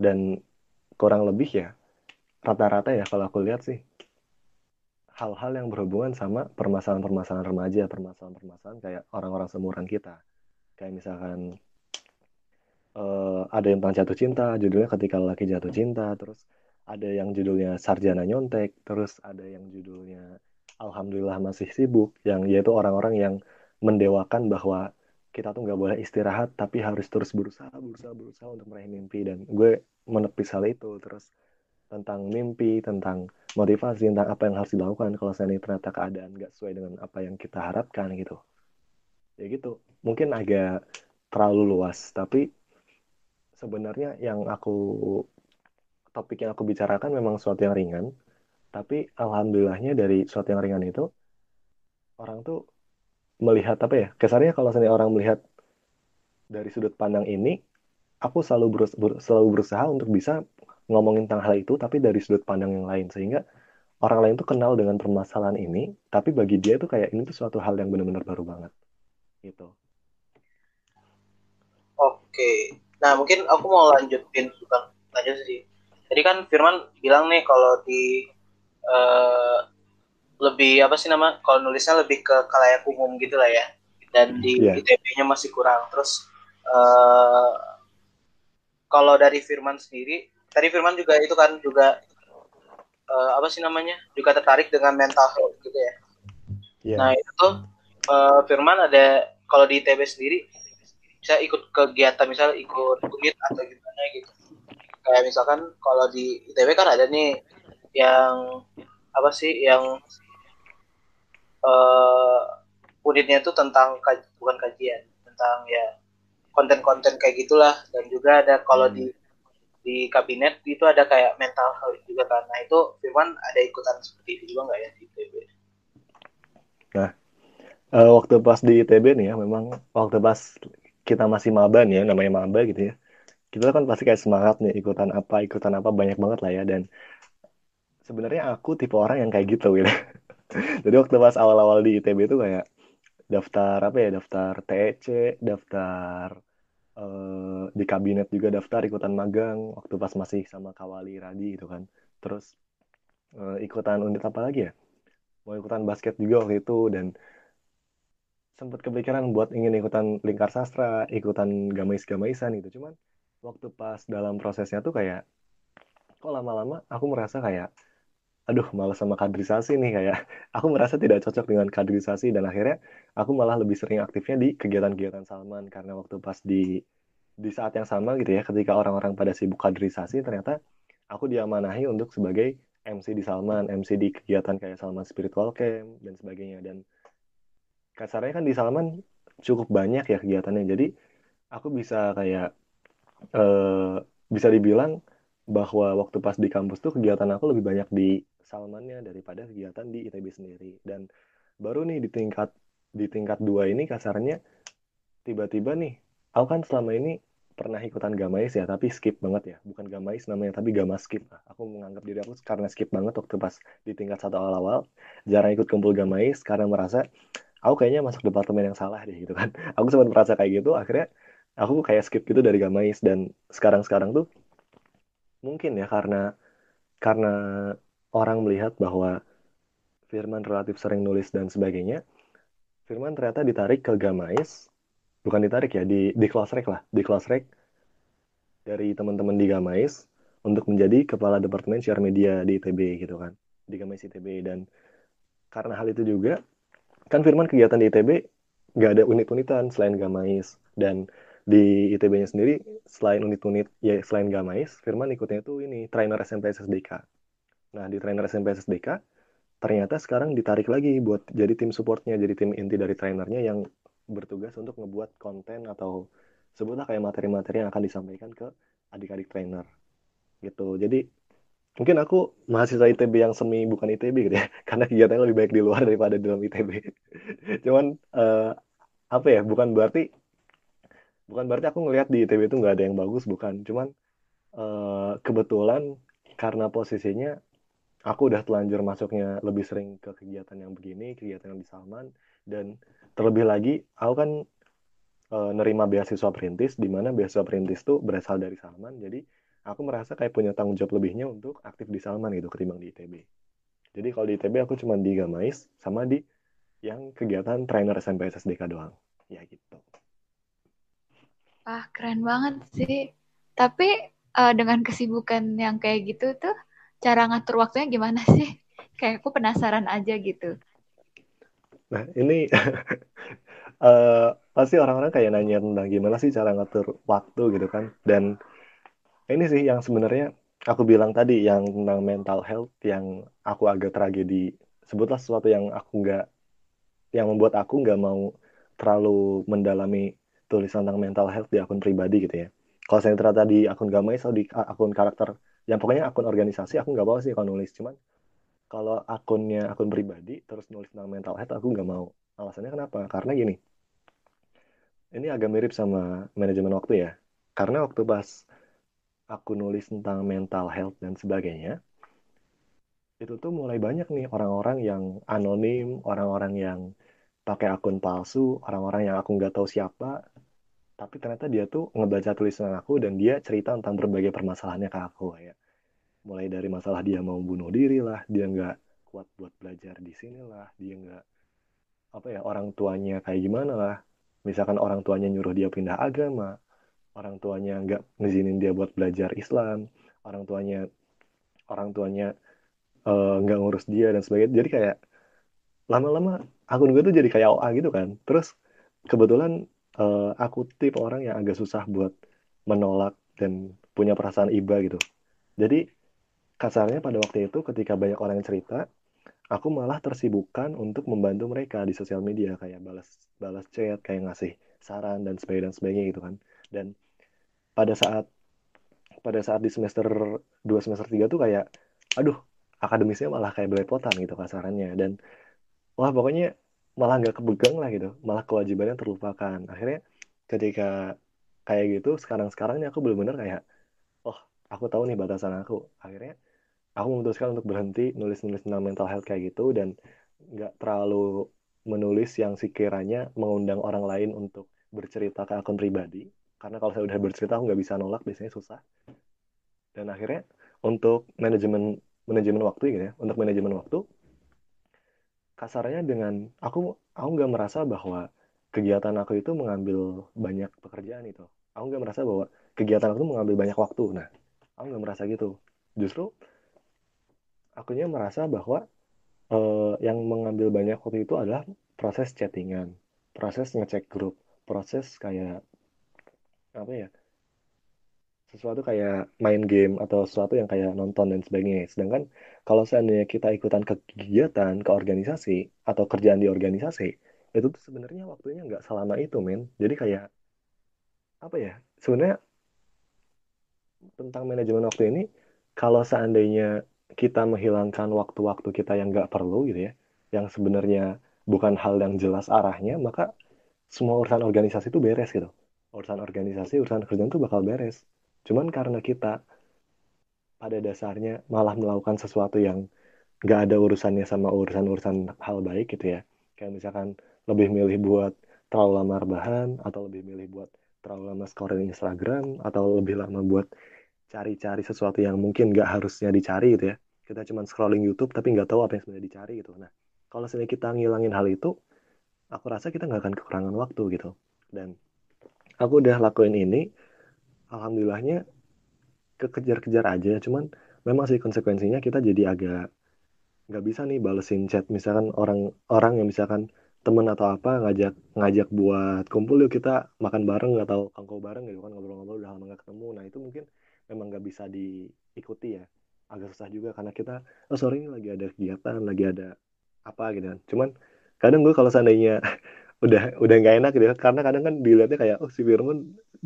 dan kurang lebih ya rata-rata ya kalau aku lihat sih hal-hal yang berhubungan sama permasalahan-permasalahan remaja, permasalahan-permasalahan kayak orang-orang seumuran kita. Kayak misalkan uh, ada yang tentang jatuh cinta, judulnya ketika laki jatuh cinta, terus ada yang judulnya sarjana nyontek, terus ada yang judulnya alhamdulillah masih sibuk, yang yaitu orang-orang yang mendewakan bahwa kita tuh nggak boleh istirahat, tapi harus terus berusaha, berusaha, berusaha untuk meraih mimpi. Dan gue menepis hal itu, terus tentang mimpi, tentang motivasi, tentang apa yang harus dilakukan kalau saya ternyata keadaan nggak sesuai dengan apa yang kita harapkan gitu. Ya gitu, mungkin agak terlalu luas, tapi sebenarnya yang aku topik yang aku bicarakan memang sesuatu yang ringan, tapi alhamdulillahnya dari sesuatu yang ringan itu orang tuh melihat apa ya? Kesannya kalau saya orang melihat dari sudut pandang ini, aku selalu berusaha, selalu berusaha untuk bisa ngomongin tentang hal itu tapi dari sudut pandang yang lain. Sehingga orang lain tuh kenal dengan permasalahan ini tapi bagi dia tuh kayak ini tuh suatu hal yang benar-benar baru banget gitu. Oke. Nah mungkin aku mau lanjutin bukan lanjut sih jadi kan Firman bilang nih kalau di uh, lebih apa sih nama kalau nulisnya lebih ke kalayak umum gitu lah ya dan di yeah. ITB-nya masih kurang terus uh, kalau dari Firman sendiri tadi Firman juga itu kan juga uh, apa sih namanya juga tertarik dengan mental health gitu ya. Yeah. Nah itu tuh uh, Firman ada kalau di ITB sendiri bisa ikut kegiatan misalnya ikut unit atau gimana gitu. Kayak misalkan kalau di ITB kan ada nih yang apa sih yang uh, unitnya itu tentang kaj, bukan kajian tentang ya konten-konten kayak gitulah dan juga ada kalau hmm. di di kabinet itu ada kayak mental health juga karena itu Firman ada ikutan seperti itu juga nggak ya di ITB? Nah, uh, waktu pas di ITB nih ya, memang waktu pas kita masih maba nih ya, namanya maba gitu ya, kita kan pasti kayak semangat nih ikutan apa, ikutan apa banyak banget lah ya dan sebenarnya aku tipe orang yang kayak gitu gitu. Jadi waktu pas awal-awal di ITB itu kayak daftar apa ya, daftar TEC, daftar uh, di kabinet juga daftar ikutan magang waktu pas masih sama Kawali Radi itu kan. Terus uh, ikutan unit apa lagi ya? Mau ikutan basket juga waktu itu dan sempat kepikiran buat ingin ikutan lingkar sastra, ikutan gamais-gamaisan gitu. Cuman waktu pas dalam prosesnya tuh kayak kok lama-lama aku merasa kayak aduh malah sama kaderisasi nih kayak. Aku merasa tidak cocok dengan kaderisasi dan akhirnya aku malah lebih sering aktifnya di kegiatan-kegiatan Salman. Karena waktu pas di di saat yang sama gitu ya ketika orang-orang pada sibuk kaderisasi ternyata aku diamanahi untuk sebagai MC di Salman, MC di kegiatan kayak Salman Spiritual Camp dan sebagainya. Dan kasarnya kan di Salman cukup banyak ya kegiatannya. Jadi aku bisa kayak eh, bisa dibilang bahwa waktu pas di kampus tuh kegiatan aku lebih banyak di Salmannya daripada kegiatan di ITB sendiri. Dan baru nih di tingkat di tingkat dua ini kasarnya tiba-tiba nih aku kan selama ini pernah ikutan gamais ya tapi skip banget ya. Bukan gamais namanya tapi gama skip lah. Aku menganggap diri aku karena skip banget waktu pas di tingkat satu awal-awal. Jarang ikut kumpul gamais karena merasa aku kayaknya masuk departemen yang salah deh gitu kan. Aku sempat merasa kayak gitu akhirnya aku kayak skip gitu dari gamais dan sekarang-sekarang tuh mungkin ya karena karena orang melihat bahwa Firman relatif sering nulis dan sebagainya Firman ternyata ditarik ke gamais bukan ditarik ya di di kelas rek lah di kelas rek dari teman-teman di Gamais untuk menjadi kepala departemen share media di ITB gitu kan di Gamais ITB dan karena hal itu juga kan Firman kegiatan di ITB nggak ada unit-unitan selain Gamais dan di ITB-nya sendiri selain unit-unit ya selain Gamais Firman ikutnya itu ini trainer SMP SSDK nah di trainer SMP SSDK ternyata sekarang ditarik lagi buat jadi tim supportnya jadi tim inti dari trainernya yang bertugas untuk ngebuat konten atau sebutlah kayak materi-materi yang akan disampaikan ke adik-adik trainer gitu. Jadi mungkin aku mahasiswa ITB yang semi bukan ITB gitu ya karena kegiatannya lebih baik di luar daripada di dalam ITB cuman uh, apa ya bukan berarti bukan berarti aku ngelihat di ITB itu nggak ada yang bagus bukan. Cuman uh, kebetulan karena posisinya aku udah telanjur masuknya lebih sering ke kegiatan yang begini kegiatan yang di Salman. Dan terlebih lagi aku kan e, nerima beasiswa perintis di mana beasiswa perintis tuh berasal dari Salman. Jadi aku merasa kayak punya tanggung jawab lebihnya untuk aktif di Salman gitu ketimbang di ITB jadi kalau di ITB aku cuma di Gamais sama di yang kegiatan trainer SMP SSDK doang. Ya gitu ah keren banget sih tapi uh, dengan kesibukan yang kayak gitu tuh cara ngatur waktunya gimana sih kayak aku penasaran aja gitu Nah, ini uh, pasti orang-orang kayak nanya tentang gimana sih cara ngatur waktu gitu kan. Dan ini sih yang sebenarnya aku bilang tadi yang tentang mental health yang aku agak tragedi. Sebutlah sesuatu yang aku nggak, yang membuat aku nggak mau terlalu mendalami tulisan tentang mental health di akun pribadi gitu ya. Kalau saya ternyata di akun gamai atau di akun karakter, yang pokoknya akun organisasi aku nggak apa sih kalau nulis. Cuman kalau akunnya akun pribadi terus nulis tentang mental health aku nggak mau alasannya kenapa karena gini ini agak mirip sama manajemen waktu ya karena waktu pas aku nulis tentang mental health dan sebagainya itu tuh mulai banyak nih orang-orang yang anonim orang-orang yang pakai akun palsu orang-orang yang aku nggak tahu siapa tapi ternyata dia tuh ngebaca tulisan aku dan dia cerita tentang berbagai permasalahannya ke aku ya. Mulai dari masalah dia mau bunuh diri lah dia nggak kuat buat belajar di sini lah dia nggak apa ya orang tuanya kayak gimana lah. Misalkan orang tuanya nyuruh dia pindah agama orang tuanya nggak ngizinin dia buat belajar Islam orang tuanya orang tuanya eh, nggak uh, ngurus dia dan sebagainya. Jadi kayak lama-lama akun gue tuh jadi kayak OA gitu kan. Terus kebetulan uh, aku tipe orang yang agak susah buat menolak dan punya perasaan iba gitu. Jadi kasarnya pada waktu itu ketika banyak orang yang cerita aku malah tersibukkan untuk membantu mereka di sosial media kayak balas balas chat kayak ngasih saran dan sebagainya dan sebagainya gitu kan. Dan pada saat pada saat di semester 2 semester 3 tuh kayak aduh akademisnya malah kayak belepotan gitu kasarannya. Dan wah pokoknya malah nggak kebegang lah gitu. Malah kewajibannya terlupakan. Akhirnya ketika kayak gitu sekarang sekarangnya aku benar-benar kayak oh aku tahu nih batasan aku. Akhirnya aku memutuskan untuk berhenti nulis-nulis tentang mental health kayak gitu dan nggak terlalu menulis yang sekiranya mengundang orang lain untuk bercerita ke akun pribadi. Karena kalau saya udah bercerita aku nggak bisa nolak biasanya susah. Dan akhirnya untuk manajemen manajemen waktu gitu ya untuk manajemen waktu kasarnya dengan aku aku nggak merasa bahwa kegiatan aku itu mengambil banyak pekerjaan itu aku nggak merasa bahwa kegiatan aku itu mengambil banyak waktu nah aku nggak merasa gitu justru akunya merasa bahwa uh, yang mengambil banyak waktu itu adalah proses chattingan, proses ngecek grup, proses kayak apa ya? Sesuatu kayak main game atau sesuatu yang kayak nonton dan sebagainya. Sedangkan kalau seandainya kita ikutan kegiatan ke organisasi atau kerjaan di organisasi, itu tuh sebenarnya waktunya nggak selama itu, men. Jadi kayak apa ya? Sebenarnya tentang manajemen waktu ini, kalau seandainya kita menghilangkan waktu-waktu kita yang nggak perlu gitu ya, yang sebenarnya bukan hal yang jelas arahnya, maka semua urusan organisasi itu beres gitu. Urusan organisasi, urusan kerjaan itu bakal beres. Cuman karena kita pada dasarnya malah melakukan sesuatu yang nggak ada urusannya sama urusan-urusan hal baik gitu ya. Kayak misalkan lebih milih buat terlalu lama rebahan, atau lebih milih buat terlalu lama scrolling Instagram, atau lebih lama buat cari-cari sesuatu yang mungkin nggak harusnya dicari gitu ya. Kita cuma scrolling YouTube tapi nggak tahu apa yang sebenarnya dicari gitu. Nah kalau sebenarnya kita ngilangin hal itu aku rasa kita nggak akan kekurangan waktu gitu. Dan aku udah lakuin ini alhamdulillahnya kekejar-kejar aja. Cuman memang sih konsekuensinya kita jadi agak nggak bisa nih balesin chat. Misalkan orang orang yang misalkan temen atau apa ngajak ngajak buat kumpul yuk kita makan bareng atau kangkau bareng gitu kan ngobrol-ngobrol udah lama gak ketemu. Nah itu mungkin memang nggak bisa diikuti ya. Agak susah juga karena kita oh sorry ini lagi ada kegiatan lagi ada apa gitu kan. Cuman kadang gue kalau seandainya udah udah nggak enak gitu ya, karena kadang kan dilihatnya kayak oh si Firman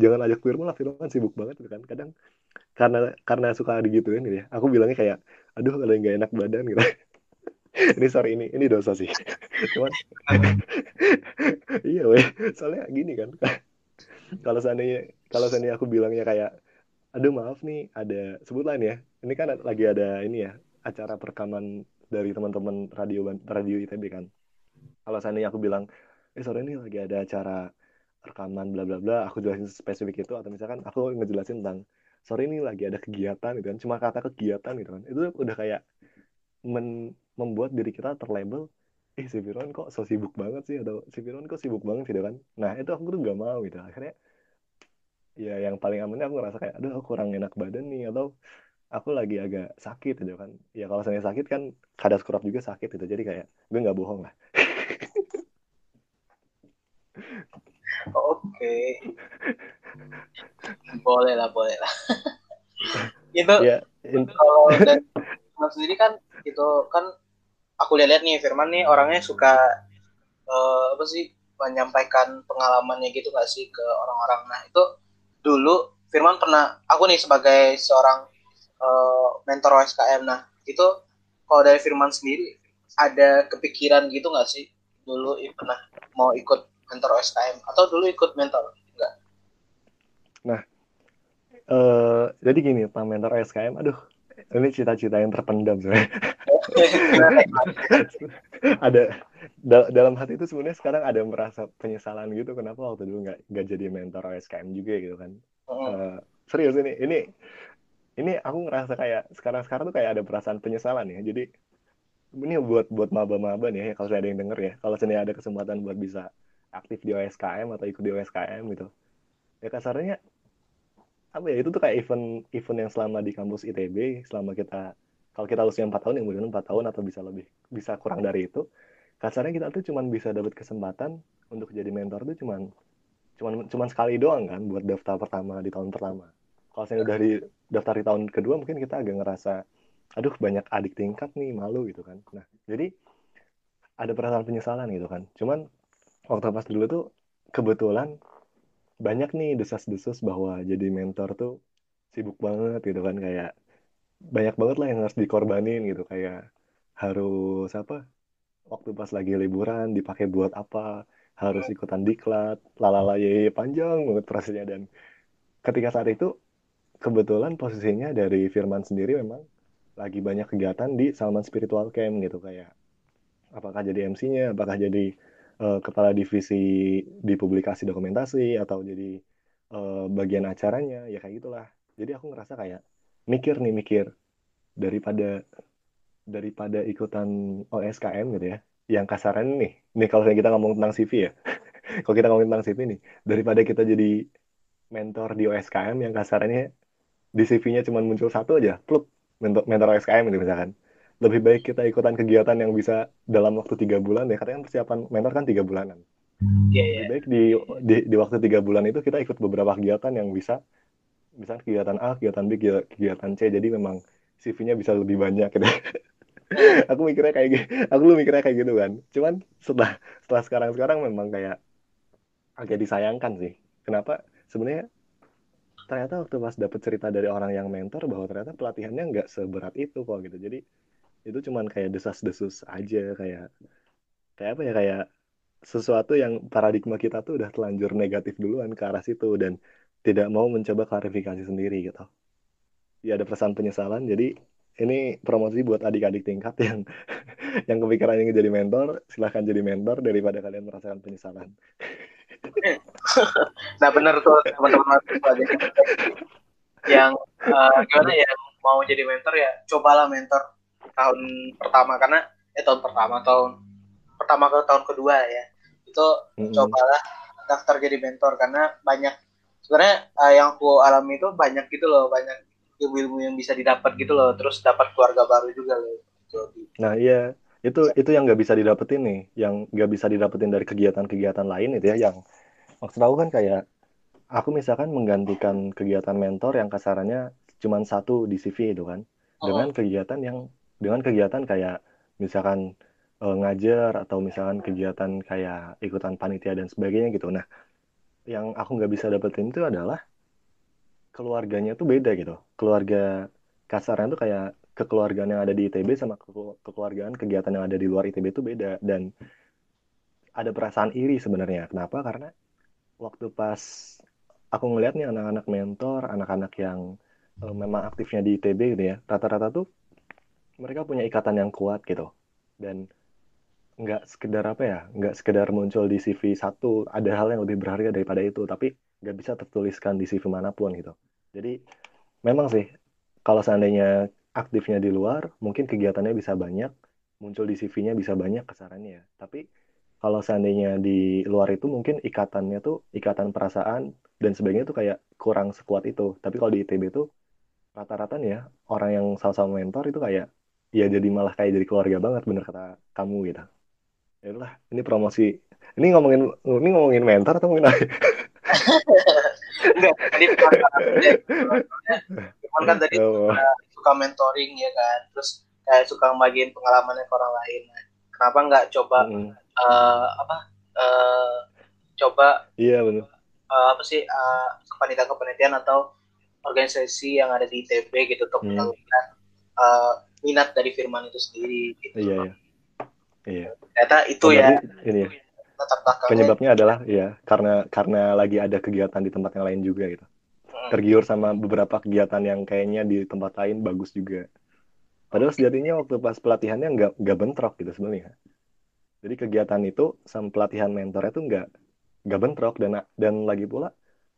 jangan ajak Firman lah Firman sibuk banget gitu kan. Kadang karena karena suka digituin gitu ya. Aku bilangnya kayak aduh kalau nggak enak badan gitu. Ini sorry ini ini dosa sih. Cuman iya weh. Soalnya gini kan. Kalau seandainya kalau seandainya aku bilangnya kayak aduh maaf nih ada sebutan ya. Ini kan lagi ada ini ya acara perekaman dari teman-teman radio radio ITB kan. Kalau seandainya aku bilang eh sore ini lagi ada acara rekaman bla bla bla. Aku jelasin spesifik itu atau misalkan aku ngejelasin tentang sore ini lagi ada kegiatan gitu kan. Cuma kata kegiatan gitu kan. Itu udah kayak men membuat diri kita terlabel eh si Firman kok so sibuk banget sih atau si Firman kok sibuk banget gitu kan. Nah itu aku tuh gak mau gitu. Akhirnya ya yang paling amannya aku ngerasa kayak aduh aku kurang enak badan nih atau aku lagi agak sakit gitu kan. Ya kalau saya sakit kan kadar kurap juga sakit gitu. Jadi kayak gue nggak bohong lah oke. Boleh lah boleh lah. Itu ya, in... kalau dari sendiri kan itu kan aku lihat-lihat nih Firman nih orangnya suka uh, apa sih menyampaikan pengalamannya gitu gak sih ke orang-orang? Nah itu dulu Firman pernah aku nih sebagai seorang uh, mentor OSKM nah itu kalau dari Firman sendiri ada kepikiran gitu nggak sih? Dulu pernah mau ikut mentor OSKM atau dulu ikut mentor? Enggak. Nah uh, jadi gini tentang mentor OSKM aduh ini cita-cita yang terpendam sebenarnya ada dalam hati itu sebenarnya sekarang ada merasa penyesalan gitu kenapa waktu dulu nggak nggak jadi mentor OSKM juga gitu kan. Uh, serius ini ini ini aku ngerasa kayak sekarang sekarang tuh kayak ada perasaan penyesalan ya. Jadi ini buat buat maba-maba nih ya kalau saya ada yang denger ya. Kalau saya ada kesempatan buat bisa aktif di OSKM atau ikut di OSKM gitu. Ya kasarnya apa ya itu tuh kayak event event yang selama di kampus ITB selama kita kalau kita usia empat tahun yang kemudian empat tahun atau bisa lebih bisa kurang dari itu kasarnya kita tuh cuman bisa dapat kesempatan untuk jadi mentor tuh cuman cuman cuman sekali doang kan buat daftar pertama di tahun pertama. Kalau saya udah di daftar di tahun kedua mungkin kita agak ngerasa aduh banyak adik tingkat nih malu gitu kan. Nah jadi ada perasaan penyesalan gitu kan. Cuman waktu pas dulu tuh kebetulan banyak nih desas-desus bahwa jadi mentor tuh sibuk banget gitu kan kayak banyak banget lah yang harus dikorbanin gitu. Kayak harus apa waktu pas lagi liburan dipakai buat apa harus ikutan diklat lalala ye panjang banget prosesnya. Dan ketika saat itu kebetulan posisinya dari Firman sendiri memang lagi banyak kegiatan di Salman Spiritual Camp gitu. Kayak apakah jadi MC-nya apakah jadi uh, kepala divisi di publikasi dokumentasi atau jadi uh, bagian acaranya ya kayak gitulah. Jadi aku ngerasa kayak mikir nih mikir daripada daripada ikutan OSKM gitu ya yang kasaran nih nih kalau kita ngomong tentang CV ya kalau kita ngomong tentang CV nih daripada kita jadi mentor di OSKM yang kasarannya di CV-nya cuma muncul satu aja pluk mentor, mentor OSKM gitu misalkan lebih baik kita ikutan kegiatan yang bisa dalam waktu tiga bulan ya karena kan persiapan mentor kan tiga bulanan. Yeah, yeah. lebih baik di, di di waktu tiga bulan itu kita ikut beberapa kegiatan yang bisa misalnya kegiatan A kegiatan B kegiatan C. Jadi memang CV-nya bisa lebih banyak gitu. Aku mikirnya kayak gitu aku lu mikirnya kayak gitu kan. Cuman setelah setelah sekarang sekarang memang kayak agak disayangkan sih. Kenapa? Sebenarnya ternyata waktu pas dapet cerita dari orang yang mentor bahwa ternyata pelatihannya nggak seberat itu kok gitu. Jadi itu cuman kayak desas-desus aja kayak kayak apa ya kayak sesuatu yang paradigma kita tuh udah telanjur negatif duluan ke arah situ dan tidak mau mencoba klarifikasi sendiri gitu. Ya ada perasaan penyesalan. Jadi ini promosi buat adik-adik tingkat yang yang kepikiran ingin jadi mentor, silahkan jadi mentor daripada kalian merasakan penyesalan. nah benar tuh teman-teman yang uh, gimana ya mau jadi mentor ya cobalah mentor tahun pertama karena eh tahun pertama tahun pertama ke tahun kedua ya itu mm-hmm. cobalah daftar jadi mentor karena banyak sebenarnya uh, yang aku alami itu banyak gitu loh banyak ilmu-ilmu yang bisa didapat gitu loh terus dapat keluarga baru juga loh nah iya itu itu yang nggak bisa didapetin nih yang nggak bisa didapetin dari kegiatan-kegiatan lain itu ya yang maksud aku kan kayak aku misalkan menggantikan kegiatan mentor yang kasarannya cuma satu di CV itu kan dengan oh. kegiatan yang dengan kegiatan kayak misalkan uh, ngajar atau misalkan kegiatan kayak ikutan panitia dan sebagainya gitu. Nah, yang aku nggak bisa dapetin itu adalah keluarganya tuh beda gitu. Keluarga kasarnya tuh kayak kekeluargaan yang ada di ITB sama ke kekeluargaan kegiatan yang ada di luar ITB itu beda dan ada perasaan iri sebenarnya. Kenapa? Karena waktu pas aku ngeliat nih anak-anak mentor, anak-anak yang memang aktifnya di ITB gitu ya, rata-rata tuh mereka punya ikatan yang kuat gitu. Dan nggak sekedar apa ya nggak sekedar muncul di CV satu ada hal yang lebih berharga daripada itu tapi nggak bisa tertuliskan di CV mana pun gitu. Jadi memang sih kalau seandainya aktifnya di luar mungkin kegiatannya bisa banyak muncul di CV-nya bisa banyak kesarannya. Ya tapi kalau seandainya di luar itu mungkin ikatannya tuh ikatan perasaan dan sebagainya tuh kayak kurang sekuat itu. Tapi kalau di ITB tuh rata-rata ya orang yang sama-sama mentor itu kayak ya jadi malah kayak jadi keluarga banget bener kata kamu gitu ya udah ini promosi ini ngomongin ini ngomongin mentor atau ngomongin apa enggak tadi cuman kan tadi oh. suka mentoring ya kan terus kayak suka bagiin pengalamannya ke orang lain kenapa nggak coba hmm. uh, apa uh, coba iya benar uh, apa sih uh, kepanitiaan kepanitiaan atau organisasi yang ada di ITB gitu untuk hmm. uh, minat dari firman itu sendiri gitu. Iya, iya. Iya. Ternyata itu ya. Ini ya. Penyebabnya adalah ya karena karena lagi ada kegiatan di tempat yang lain juga gitu. Hmm. Tergiur sama beberapa kegiatan yang kayaknya di tempat lain bagus juga. Padahal sejatinya waktu pas pelatihannya nggak nggak bentrok gitu sebenarnya. Jadi kegiatan itu sama pelatihan mentor itu nggak nggak bentrok dan dan lagi pula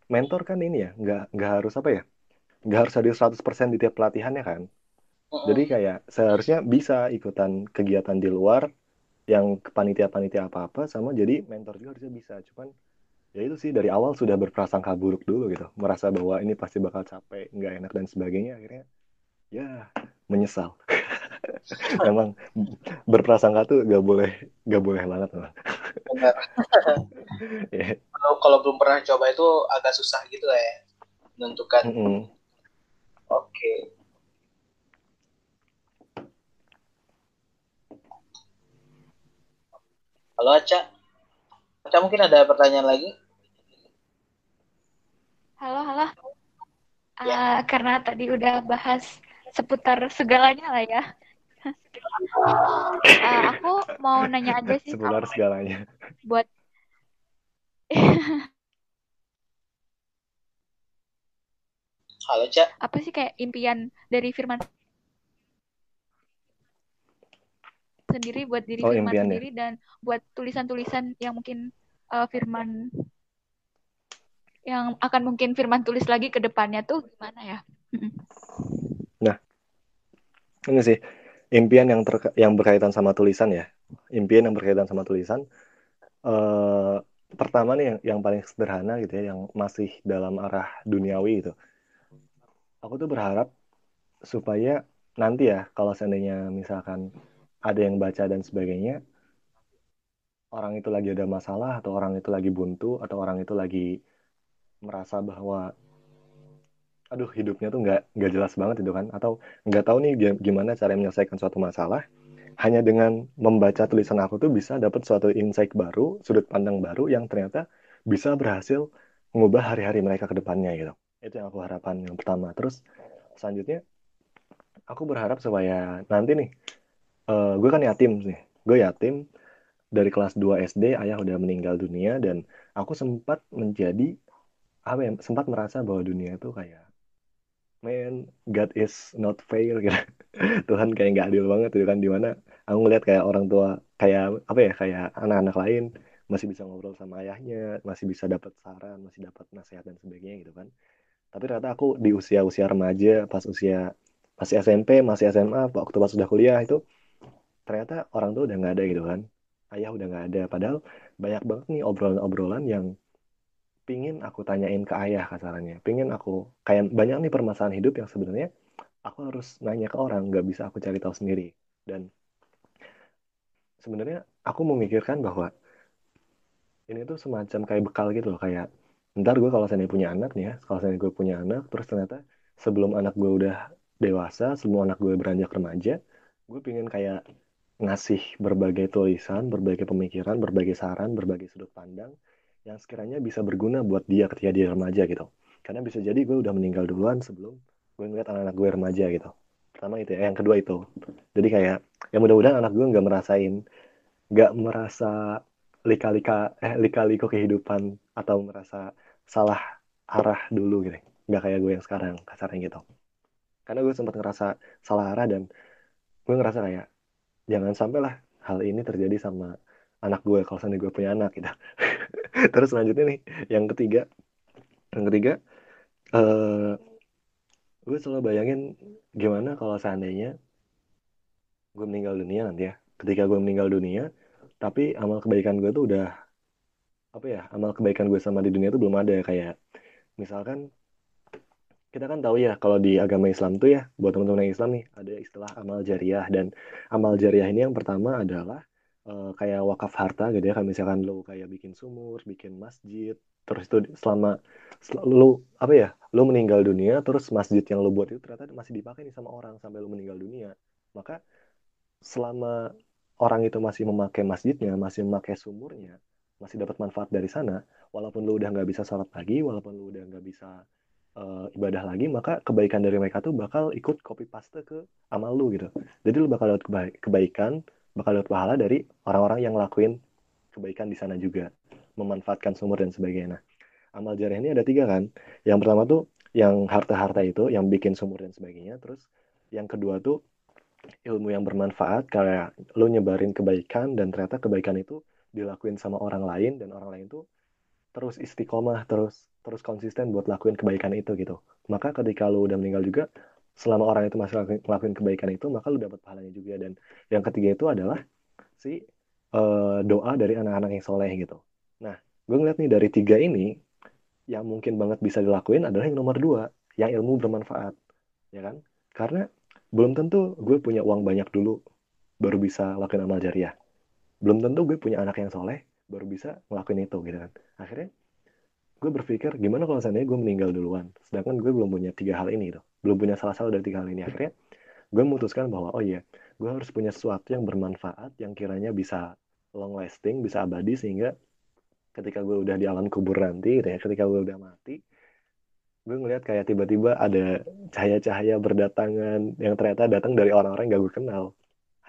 mentor kan ini ya nggak nggak harus apa ya nggak harus hadir 100% di tiap pelatihannya kan jadi kayak seharusnya bisa ikutan kegiatan di luar yang panitia-panitia apa-apa sama jadi mentor juga harusnya bisa. Cuman ya itu sih dari awal sudah berprasangka buruk dulu gitu. Merasa bahwa ini pasti bakal capek, nggak enak dan sebagainya. Akhirnya ya menyesal. Emang berprasangka tuh gak boleh gak boleh banget Benar. yeah. Kalau kalau belum pernah coba itu agak susah gitu ya menentukan. Mm -hmm. Oke. Okay Halo Aca. Aca mungkin ada pertanyaan lagi? Halo, halo. Ya. Ah, karena tadi udah bahas seputar segalanya lah ya. Ah, aku mau nanya aja sih Sebular segalanya. buat Halo Ca. apa sih kayak impian dari Firman sendiri buat diri Oh, Firman impian ya? sendiri dan buat tulisan-tulisan yang mungkin eh, Firman yang akan mungkin Firman tulis lagi ke depannya tuh gimana ya? Mm-mm. Ini sih impian yang terka- yang berkaitan sama tulisan ya. Impian yang berkaitan sama tulisan. eh pertama nih yang yang paling sederhana gitu ya, yang masih dalam arah duniawi gitu. Aku tuh berharap supaya nanti ya kalau seandainya misalkan ada yang baca dan sebagainya, orang itu lagi ada masalah atau orang itu lagi buntu atau orang itu lagi merasa bahwa aduh hidupnya tuh nggak nggak jelas banget itu kan atau nggak tahu nih gi- gimana cara menyelesaikan suatu masalah. Hanya dengan membaca tulisan aku tuh bisa dapat suatu insight baru sudut pandang baru yang ternyata bisa berhasil mengubah hari-hari mereka ke depannya gitu. Itu yang aku harapkan yang pertama. Terus selanjutnya aku berharap supaya nanti nih eh, gue kan yatim nih gue yatim. Dari kelas 2 SD ayah udah meninggal dunia dan aku sempat menjadi apa ya sempat merasa bahwa dunia itu kayak man God is not fair gitu. Tuhan kayak nggak adil banget gitu kan di mana aku ngeliat kayak orang tua kayak apa ya kayak anak-anak lain masih bisa ngobrol sama ayahnya masih bisa dapat saran masih dapat nasihat dan sebagainya gitu kan. Tapi ternyata aku di usia-usia remaja pas usia masih SMP masih SMA waktu pas sudah kuliah itu ternyata orang tua udah nggak ada gitu kan. Ayah udah nggak ada. Padahal banyak banget nih obrolan-obrolan yang pingin aku tanyain ke ayah kasarannya. Pingin aku kayak banyak nih permasalahan hidup yang sebenarnya aku harus nanya ke orang nggak bisa aku cari tahu sendiri. Dan sebenarnya aku memikirkan bahwa ini tuh semacam kayak bekal gitu loh kayak ntar gue kalau saya punya anak nih ya kalau saya gue punya anak terus ternyata sebelum anak gue udah dewasa sebelum anak gue beranjak remaja gue pingin kayak ngasih berbagai tulisan berbagai pemikiran berbagai saran berbagai sudut pandang yang sekiranya bisa berguna buat dia ketika dia remaja gitu. Karena bisa jadi gue udah meninggal duluan sebelum gue ngeliat anak-anak gue remaja gitu. Pertama itu ya yang kedua itu. Jadi kayak ya mudah-mudahan anak gue nggak merasain nggak merasa lika-lika eh lika-liku kehidupan atau merasa salah arah dulu gitu. Nggak kayak gue yang sekarang kasarnya gitu. Karena gue sempat ngerasa salah arah dan gue ngerasa kayak jangan sampai lah hal ini terjadi sama anak gue kalau seandainya gue punya anak gitu. Terus selanjutnya nih yang ketiga. Yang ketiga eh gue selalu bayangin gimana kalau seandainya gue meninggal dunia nanti ya. Ketika gue meninggal dunia tapi amal kebaikan gue tuh udah apa ya amal kebaikan gue sama di dunia tuh belum ada kayak misalkan kita kan tahu ya kalau di agama Islam tuh ya buat teman-teman yang Islam nih ada istilah amal jariah. Dan amal jariah ini yang pertama adalah eh, kayak wakaf harta gitu ya. Kayak misalkan lo kayak bikin sumur bikin masjid terus itu selama sel- lu apa ya lu meninggal dunia terus masjid yang lu buat itu ternyata masih dipakai nih sama orang sampai lu meninggal dunia. Maka selama orang itu masih memakai masjidnya masih memakai sumurnya masih dapat manfaat dari sana walaupun lu udah nggak bisa sholat lagi walaupun lu udah nggak bisa eh, ibadah lagi maka kebaikan dari mereka tuh bakal ikut copy paste ke amal lu gitu. Jadi lu bakal dapat keba- kebaikan bakal dapat pahala dari orang-orang yang ngelakuin kebaikan di sana juga memanfaatkan sumur dan sebagainya. Nah amal jariah ini ada tiga kan? Yang pertama tuh yang harta-harta itu yang bikin sumur dan sebagainya terus yang kedua tuh ilmu yang bermanfaat kayak lu nyebarin kebaikan dan ternyata kebaikan itu dilakuin sama orang lain dan orang lain tuh terus istiqomah terus terus konsisten buat lakuin kebaikan itu gitu. Maka ketika lu udah meninggal juga selama orang itu masih lakuin, ngelakuin kebaikan itu maka lu dapat pahalanya juga. Dan yang ketiga itu adalah si eh, doa dari anak-anak yang soleh gitu. Nah gue ngeliat nih dari tiga ini yang mungkin banget bisa dilakuin adalah yang nomor dua yang ilmu bermanfaat ya kan? Karena belum tentu gue punya uang banyak dulu baru bisa lakuin amal jariah. Belum tentu gue punya anak yang soleh baru bisa ngelakuin itu gitu kan? Akhirnya gue berpikir gimana kalau seandainya gue meninggal duluan? Sedangkan gue belum punya tiga hal ini gitu belum punya salah satu dari tiga hal ini. Akhirnya gue memutuskan bahwa oh iya gue harus punya sesuatu yang bermanfaat yang kiranya bisa long lasting bisa abadi sehingga ketika gue udah di alam kubur nanti gitu ya ketika gue udah mati gue ngeliat kayak tiba-tiba ada cahaya-cahaya berdatangan yang ternyata datang dari orang-orang yang gak gue kenal.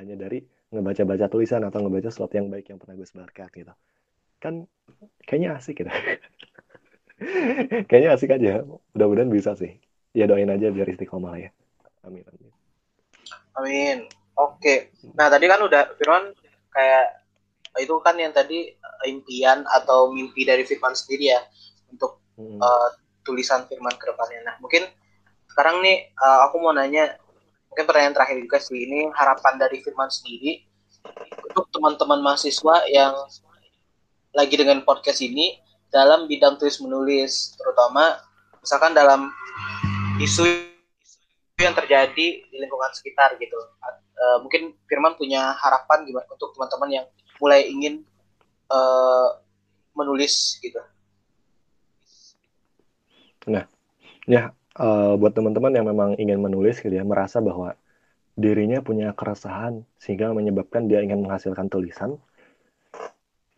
Hanya dari ngebaca-baca tulisan atau ngebaca sesuatu yang baik yang pernah gue sebarkan gitu. Kan kayaknya asik gitu kayaknya asik aja. Mudah-mudahan bisa sih. Ya doain aja biar istiqomah ya. Amin amin. Amin. Oke. Nah tadi kan udah Firman kayak itu kan yang tadi eh, impian atau mimpi dari Firman sendiri ya untuk hmm. uh, tulisan Firman ke depannya. Nah mungkin sekarang nih uh, aku mau nanya mungkin pertanyaan terakhir juga sih. Ini harapan dari Firman sendiri untuk teman-teman mahasiswa yang lagi dengan podcast ini dalam bidang tulis menulis terutama misalkan dalam isu yang terjadi di lingkungan sekitar gitu. Uh, mungkin Firman punya harapan gimana untuk teman-teman yang mulai ingin uh, menulis gitu. Nah ya uh, buat teman-teman yang memang ingin menulis gitu ya merasa bahwa dirinya punya keresahan sehingga menyebabkan dia ingin menghasilkan tulisan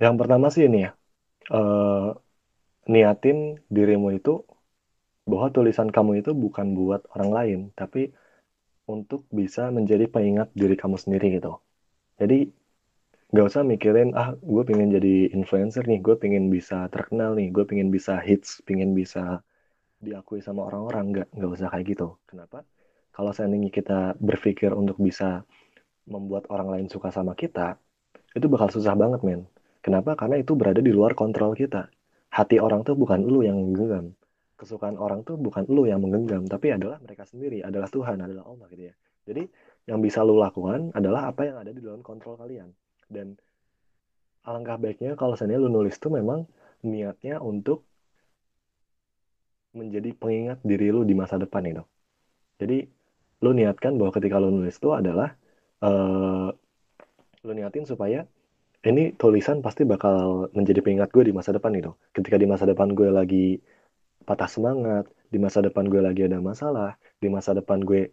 yang pertama sih ini ya, uh, niatin dirimu itu bahwa tulisan kamu itu bukan buat orang lain, tapi untuk bisa menjadi pengingat diri kamu sendiri gitu. Jadi gak usah mikirin ah gue pengen jadi influencer nih, gue pengen bisa terkenal nih, gue pengen bisa hits, pengen bisa diakui sama orang-orang, nggak nggak usah kayak gitu. Kenapa? Kalau seandainya kita berpikir untuk bisa membuat orang lain suka sama kita, itu bakal susah banget men Kenapa? Karena itu berada di luar kontrol kita. Hati orang tuh bukan lu yang menggenggam. Kesukaan orang tuh bukan lu yang menggenggam, tapi adalah mereka sendiri, adalah Tuhan, adalah Allah gitu ya. Jadi yang bisa lu lakukan adalah apa yang ada di dalam kontrol kalian. Dan alangkah baiknya kalau seandainya lu nulis tuh memang niatnya untuk menjadi pengingat diri lu di masa depan itu. Jadi lu niatkan bahwa ketika lu nulis itu adalah uh, lu niatin supaya ini tulisan pasti bakal menjadi pengingat gue di masa depan itu. Ketika di masa depan gue lagi patah semangat, di masa depan gue lagi ada masalah, di masa depan gue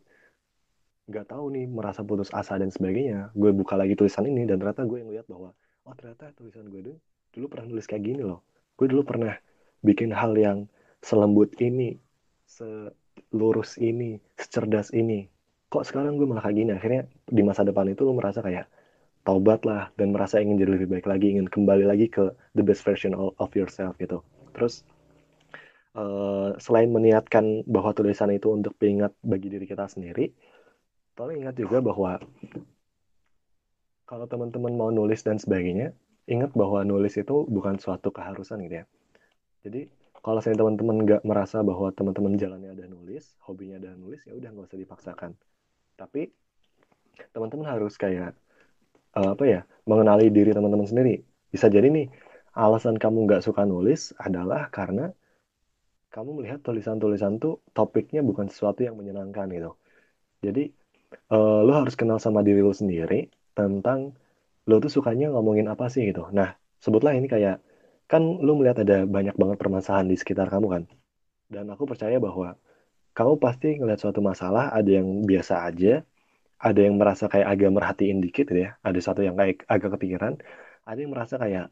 nggak tahu nih merasa putus asa dan sebagainya, gue buka lagi tulisan ini dan ternyata gue ngeliat bahwa oh ternyata tulisan gue dulu dulu pernah nulis kayak gini loh. Gue dulu pernah bikin hal yang selembut ini, selurus ini, secerdas ini. Kok sekarang gue malah kayak gini? Akhirnya di masa depan itu lo merasa kayak taubat lah dan merasa ingin jadi lebih baik lagi ingin kembali lagi ke the best version of yourself gitu. Terus uh, selain meniatkan bahwa tulisan itu untuk pengingat bagi diri kita sendiri tolong ingat juga bahwa kalau teman-teman mau nulis dan sebagainya ingat bahwa nulis itu bukan suatu keharusan gitu ya. Jadi kalau saya teman-teman nggak merasa bahwa teman-teman jalannya ada nulis hobinya ada nulis ya udah nggak usah dipaksakan. Tapi teman-teman harus kayak uh, apa ya mengenali diri teman-teman sendiri. Bisa jadi nih alasan kamu nggak suka nulis adalah karena kamu melihat tulisan-tulisan tuh topiknya bukan sesuatu yang menyenangkan gitu. Jadi uh, lo harus kenal sama diri lo sendiri tentang lo tuh sukanya ngomongin apa sih gitu. Nah sebutlah ini kayak kan lo melihat ada banyak banget permasalahan di sekitar kamu kan? Dan aku percaya bahwa kamu pasti ngeliat suatu masalah ada yang biasa aja ada yang merasa kayak agak merhatiin dikit gitu ya. Ada satu yang kayak agak kepikiran. Ada yang merasa kayak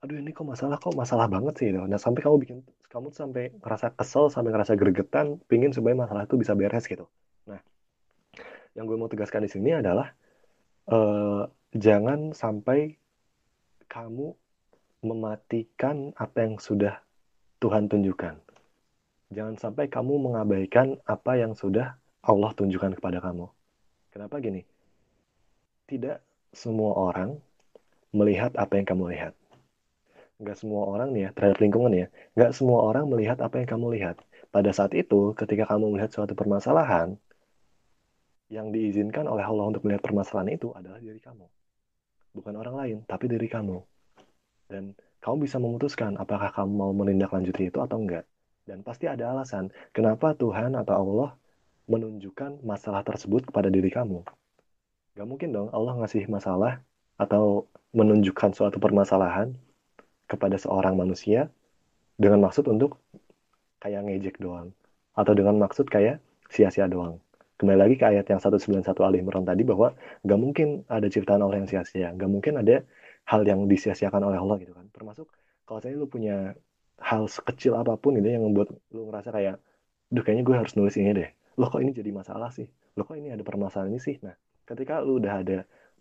aduh ini kok masalah kok masalah banget sih? Gitu. nah sampai kamu bikin kamu sampai ngerasa kesel sampai ngerasa gregetan pingin supaya masalah itu bisa beres gitu. Nah yang gue mau tegaskan di sini adalah uh, jangan sampai kamu mematikan apa yang sudah Tuhan tunjukkan. Jangan sampai kamu mengabaikan apa yang sudah Allah tunjukkan kepada kamu Kenapa gini? Tidak semua orang melihat apa yang kamu lihat. Nggak semua orang nih ya, terhadap lingkungan ya, nggak semua orang melihat apa yang kamu lihat. Pada saat itu, ketika kamu melihat suatu permasalahan, yang diizinkan oleh Allah untuk melihat permasalahan itu adalah diri kamu. Bukan orang lain, tapi diri kamu. Dan kamu bisa memutuskan apakah kamu mau menindaklanjuti itu atau enggak. Dan pasti ada alasan kenapa Tuhan atau Allah menunjukkan masalah tersebut kepada diri kamu. Gak mungkin dong Allah ngasih masalah atau menunjukkan suatu permasalahan kepada seorang manusia dengan maksud untuk kayak ngejek doang. Atau dengan maksud kayak sia-sia doang. kembali lagi ke ayat yang 191 Al Imran tadi bahwa nggak mungkin ada ciptaan Allah yang sia-sia nggak mungkin ada hal yang disia-siakan oleh Allah gitu kan termasuk kalau saya lu punya hal sekecil apa pun gitu yang membuat lu ngerasa kayak duh kayaknya gue harus nulis ini deh loh kok ini jadi masalah sih? Loh kok ini ada permasalahan ini sih? Nah ketika lu udah ada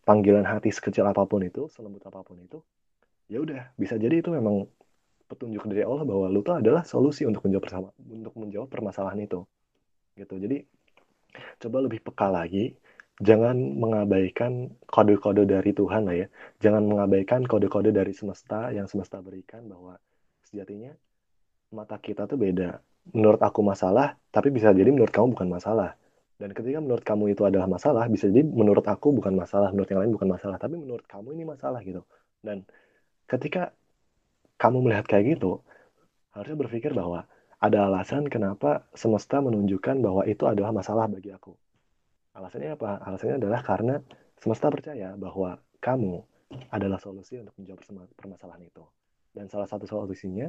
panggilan hati sekecil apa pun itu selembut apa pun itu ya udah bisa jadi itu memang petunjuk dari Allah bahwa lu tuh adalah solusi untuk menjawab bersama untuk menjawab permasalahan itu gitu. Jadi coba lebih peka lagi jangan mengabaikan kode-kode dari Tuhan lah ya. Jangan mengabaikan kode-kode dari semesta yang semesta berikan bahwa sejatinya mata kita tuh beda menurut aku masalah tapi bisa jadi menurut kamu bukan masalah dan ketika menurut kamu itu adalah masalah bisa jadi menurut aku bukan masalah menurut yang lain bukan masalah tapi menurut kamu ini masalah gitu dan ketika kamu melihat kayak gitu harusnya berpikir bahwa ada alasan kenapa semesta menunjukkan bahwa itu adalah masalah bagi aku. Alasannya apa? Alasannya adalah karena semesta percaya bahwa kamu adalah solusi untuk menjawab permasalahan itu. Dan salah satu solusinya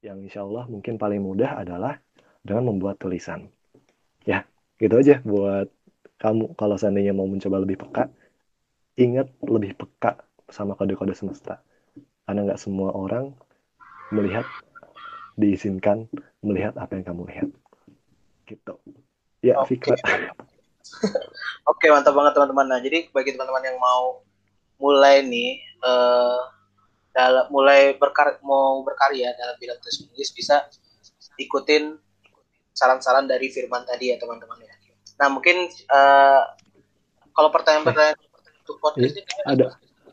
yang insya Allah mungkin paling mudah adalah dengan membuat tulisan. Ya, gitu aja buat kamu kalau seandainya mau mencoba lebih peka, ingat lebih peka sama kode-kode semesta. Karena nggak semua orang melihat diizinkan melihat apa yang kamu lihat. Gitu. Ya, Oke. Fikra. Oke, mantap banget teman-teman. Nah, jadi bagi teman-teman yang mau mulai nih eh dalam mulai berkar mau berkarya dalam bidang tulis menulis bisa ikutin saran-saran dari Firman tadi ya teman-teman ya. Nah, mungkin eh kalau pertanyaan-pertanyaan untuk podcast ini Ada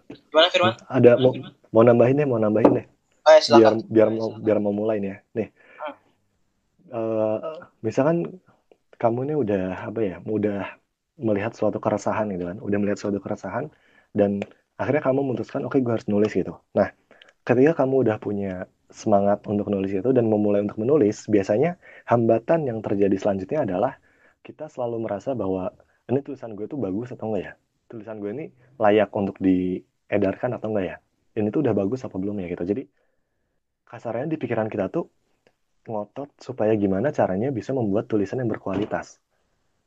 gimana Firman? ada mau, mau nambahin deh, mau nambahin deh. Oh, ya, biar biar mau biar mau mulai nih ya. Nih. Eh, misalkan kamu ini udah apa ya, udah melihat suatu keresahan gitu kan, udah melihat suatu keresahan dan akhirnya kamu memutuskan oke gue harus nulis gitu. Nah, ketika kamu udah punya semangat untuk nulis itu dan memulai untuk menulis, biasanya hambatan yang terjadi selanjutnya adalah kita selalu merasa bahwa ini tulisan gue tuh bagus atau enggak ya? Tulisan gue ini layak untuk diedarkan atau enggak ya? Ini tuh udah bagus apa belum ya gitu. Jadi kasarnya di pikiran kita tuh ngotot supaya gimana caranya bisa membuat tulisan yang berkualitas.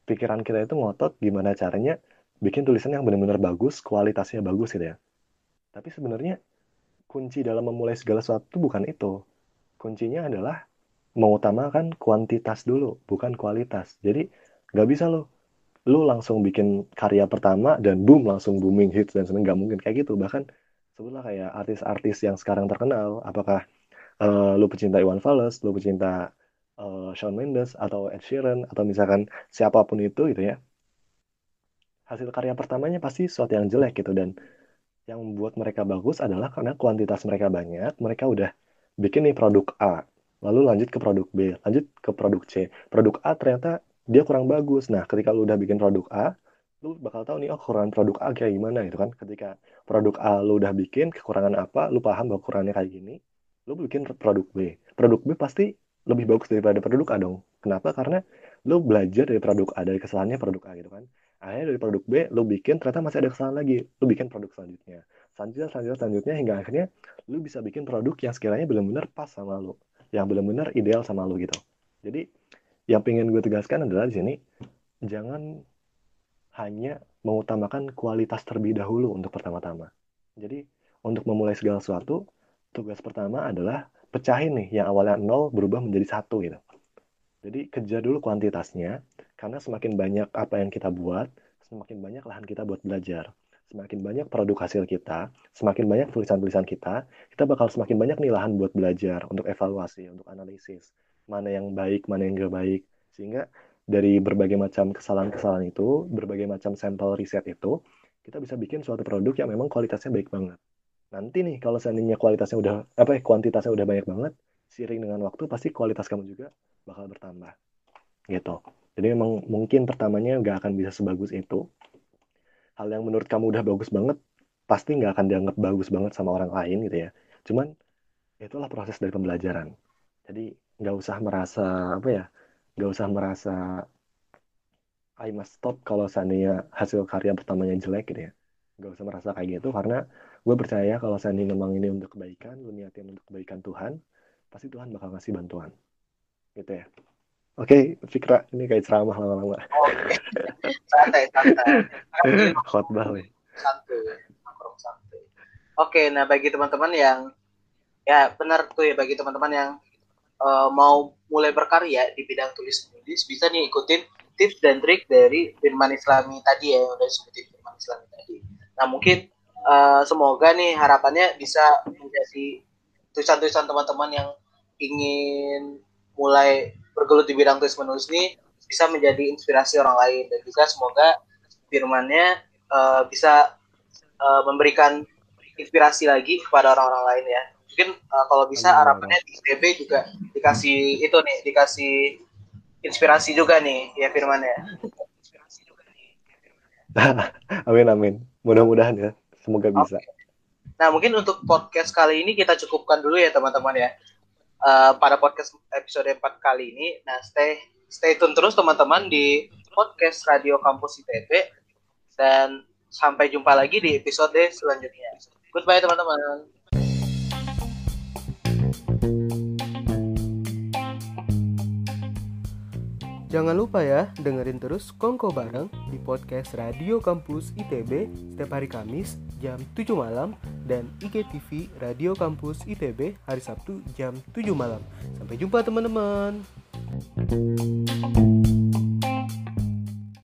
Pikiran kita itu ngotot gimana caranya bikin tulisan yang benar-benar bagus, kualitasnya bagus gitu ya. Tapi sebenarnya kunci dalam memulai segala sesuatu bukan itu. Kuncinya adalah mengutamakan kuantitas dulu, bukan kualitas. Jadi nggak bisa lo, lu langsung bikin karya pertama dan boom langsung booming hits dan sebenarnya nggak mungkin kayak gitu. Bahkan sebutlah kayak artis-artis yang sekarang terkenal, apakah uh, lu pecinta Iwan Fals, lu pecinta uh, Shawn Mendes atau Ed Sheeran atau misalkan siapa pun itu gitu ya. Hasil karya pertamanya pasti sesuatu yang jelek gitu dan yang membuat mereka bagus adalah karena kuantitas mereka banyak, mereka udah bikin nih produk A, lalu lanjut ke produk B, lanjut ke produk C. Produk A ternyata dia kurang bagus. Nah, ketika lu udah bikin produk A, lu bakal tahu nih oh kekurangan produk A kayak gimana gitu kan. Ketika produk A lu udah bikin kekurangan apa, lu paham bahwa kekurangannya kayak gini, lu bikin produk B. Produk B pasti lebih bagus daripada produk A dong. Kenapa? Karena lu belajar dari produk A, dari kesalahannya produk A gitu kan. Akhirnya dari produk B, lu bikin ternyata masih ada kesalahan lagi. Lu bikin produk selanjutnya. Selanjutnya, selanjutnya, selanjutnya, hingga akhirnya lu bisa bikin produk yang sekiranya benar-benar pas sama lu. Yang benar-benar ideal sama lu gitu. Jadi, yang pengen gue tegaskan adalah di sini, jangan hanya mengutamakan kualitas terlebih dahulu untuk pertama-tama. Jadi, untuk memulai segala sesuatu, tugas pertama adalah pecahin nih yang awalnya nol berubah menjadi satu gitu. Jadi kejar dulu kuantitasnya, karena semakin banyak apa yang kita buat, semakin banyak lahan kita buat belajar. Semakin banyak produk hasil kita, semakin banyak tulisan-tulisan kita, kita bakal semakin banyak nih lahan buat belajar, untuk evaluasi, untuk analisis. Mana yang baik, mana yang gak baik. Sehingga dari berbagai macam kesalahan-kesalahan itu, berbagai macam sampel riset itu, kita bisa bikin suatu produk yang memang kualitasnya baik banget. Nanti nih, kalau seandainya kualitasnya udah, apa ya, kuantitasnya udah banyak banget, seiring dengan waktu, pasti kualitas kamu juga bakal bertambah. Gitu. Jadi memang mungkin pertamanya nggak akan bisa sebagus itu. Hal yang menurut kamu udah bagus banget, pasti nggak akan dianggap bagus banget sama orang lain gitu ya. Cuman itulah proses dari pembelajaran. Jadi nggak usah merasa apa ya, nggak usah merasa I must stop kalau seandainya hasil karya pertamanya jelek gitu ya. Nggak usah merasa kayak gitu karena gue percaya kalau seandainya memang ini untuk kebaikan, lu niatin untuk kebaikan Tuhan, pasti Tuhan bakal ngasih bantuan. Gitu ya. Oke, Fikra, ini kayak ceramah lama-lama. Oke. santai, santai. Khotbah nih. nongkrong santuy oke nah bagi teman-teman yang ya benar tuh ya bagi teman-teman yang eh, mau mulai berkarya di bidang tulis menulis bisa nih ikutin tips dan trik dari Firman Islami tadi ya yang udah disebutin Firman Islami tadi nah mungkin eh, semoga nih harapannya bisa menjadi tulisan-tulisan teman-teman yang ingin mulai bergelut di bidang tulis menulis ini bisa menjadi inspirasi orang lain dan juga semoga firmannya eh, bisa eh, memberikan inspirasi lagi kepada orang-orang lain ya. Mungkin eh, kalau bisa harapannya di ITB juga dikasih itu nih, dikasih inspirasi juga nih ya firmannya. Amin, amin. Mudah-mudahan ya. Semoga bisa. Nah mungkin untuk podcast kali ini kita cukupkan dulu ya teman-teman ya. Eh, pada podcast episode 4 kali ini, nah stay stay tune terus teman-teman di podcast Radio Kampus ITB dan sampai jumpa lagi di episode selanjutnya. Goodbye teman-teman. Jangan lupa ya, dengerin terus Kongko Bareng di podcast Radio Kampus ITB setiap hari Kamis jam 7 malam dan IGTV Radio Kampus ITB hari Sabtu jam 7 malam. Sampai jumpa teman-teman.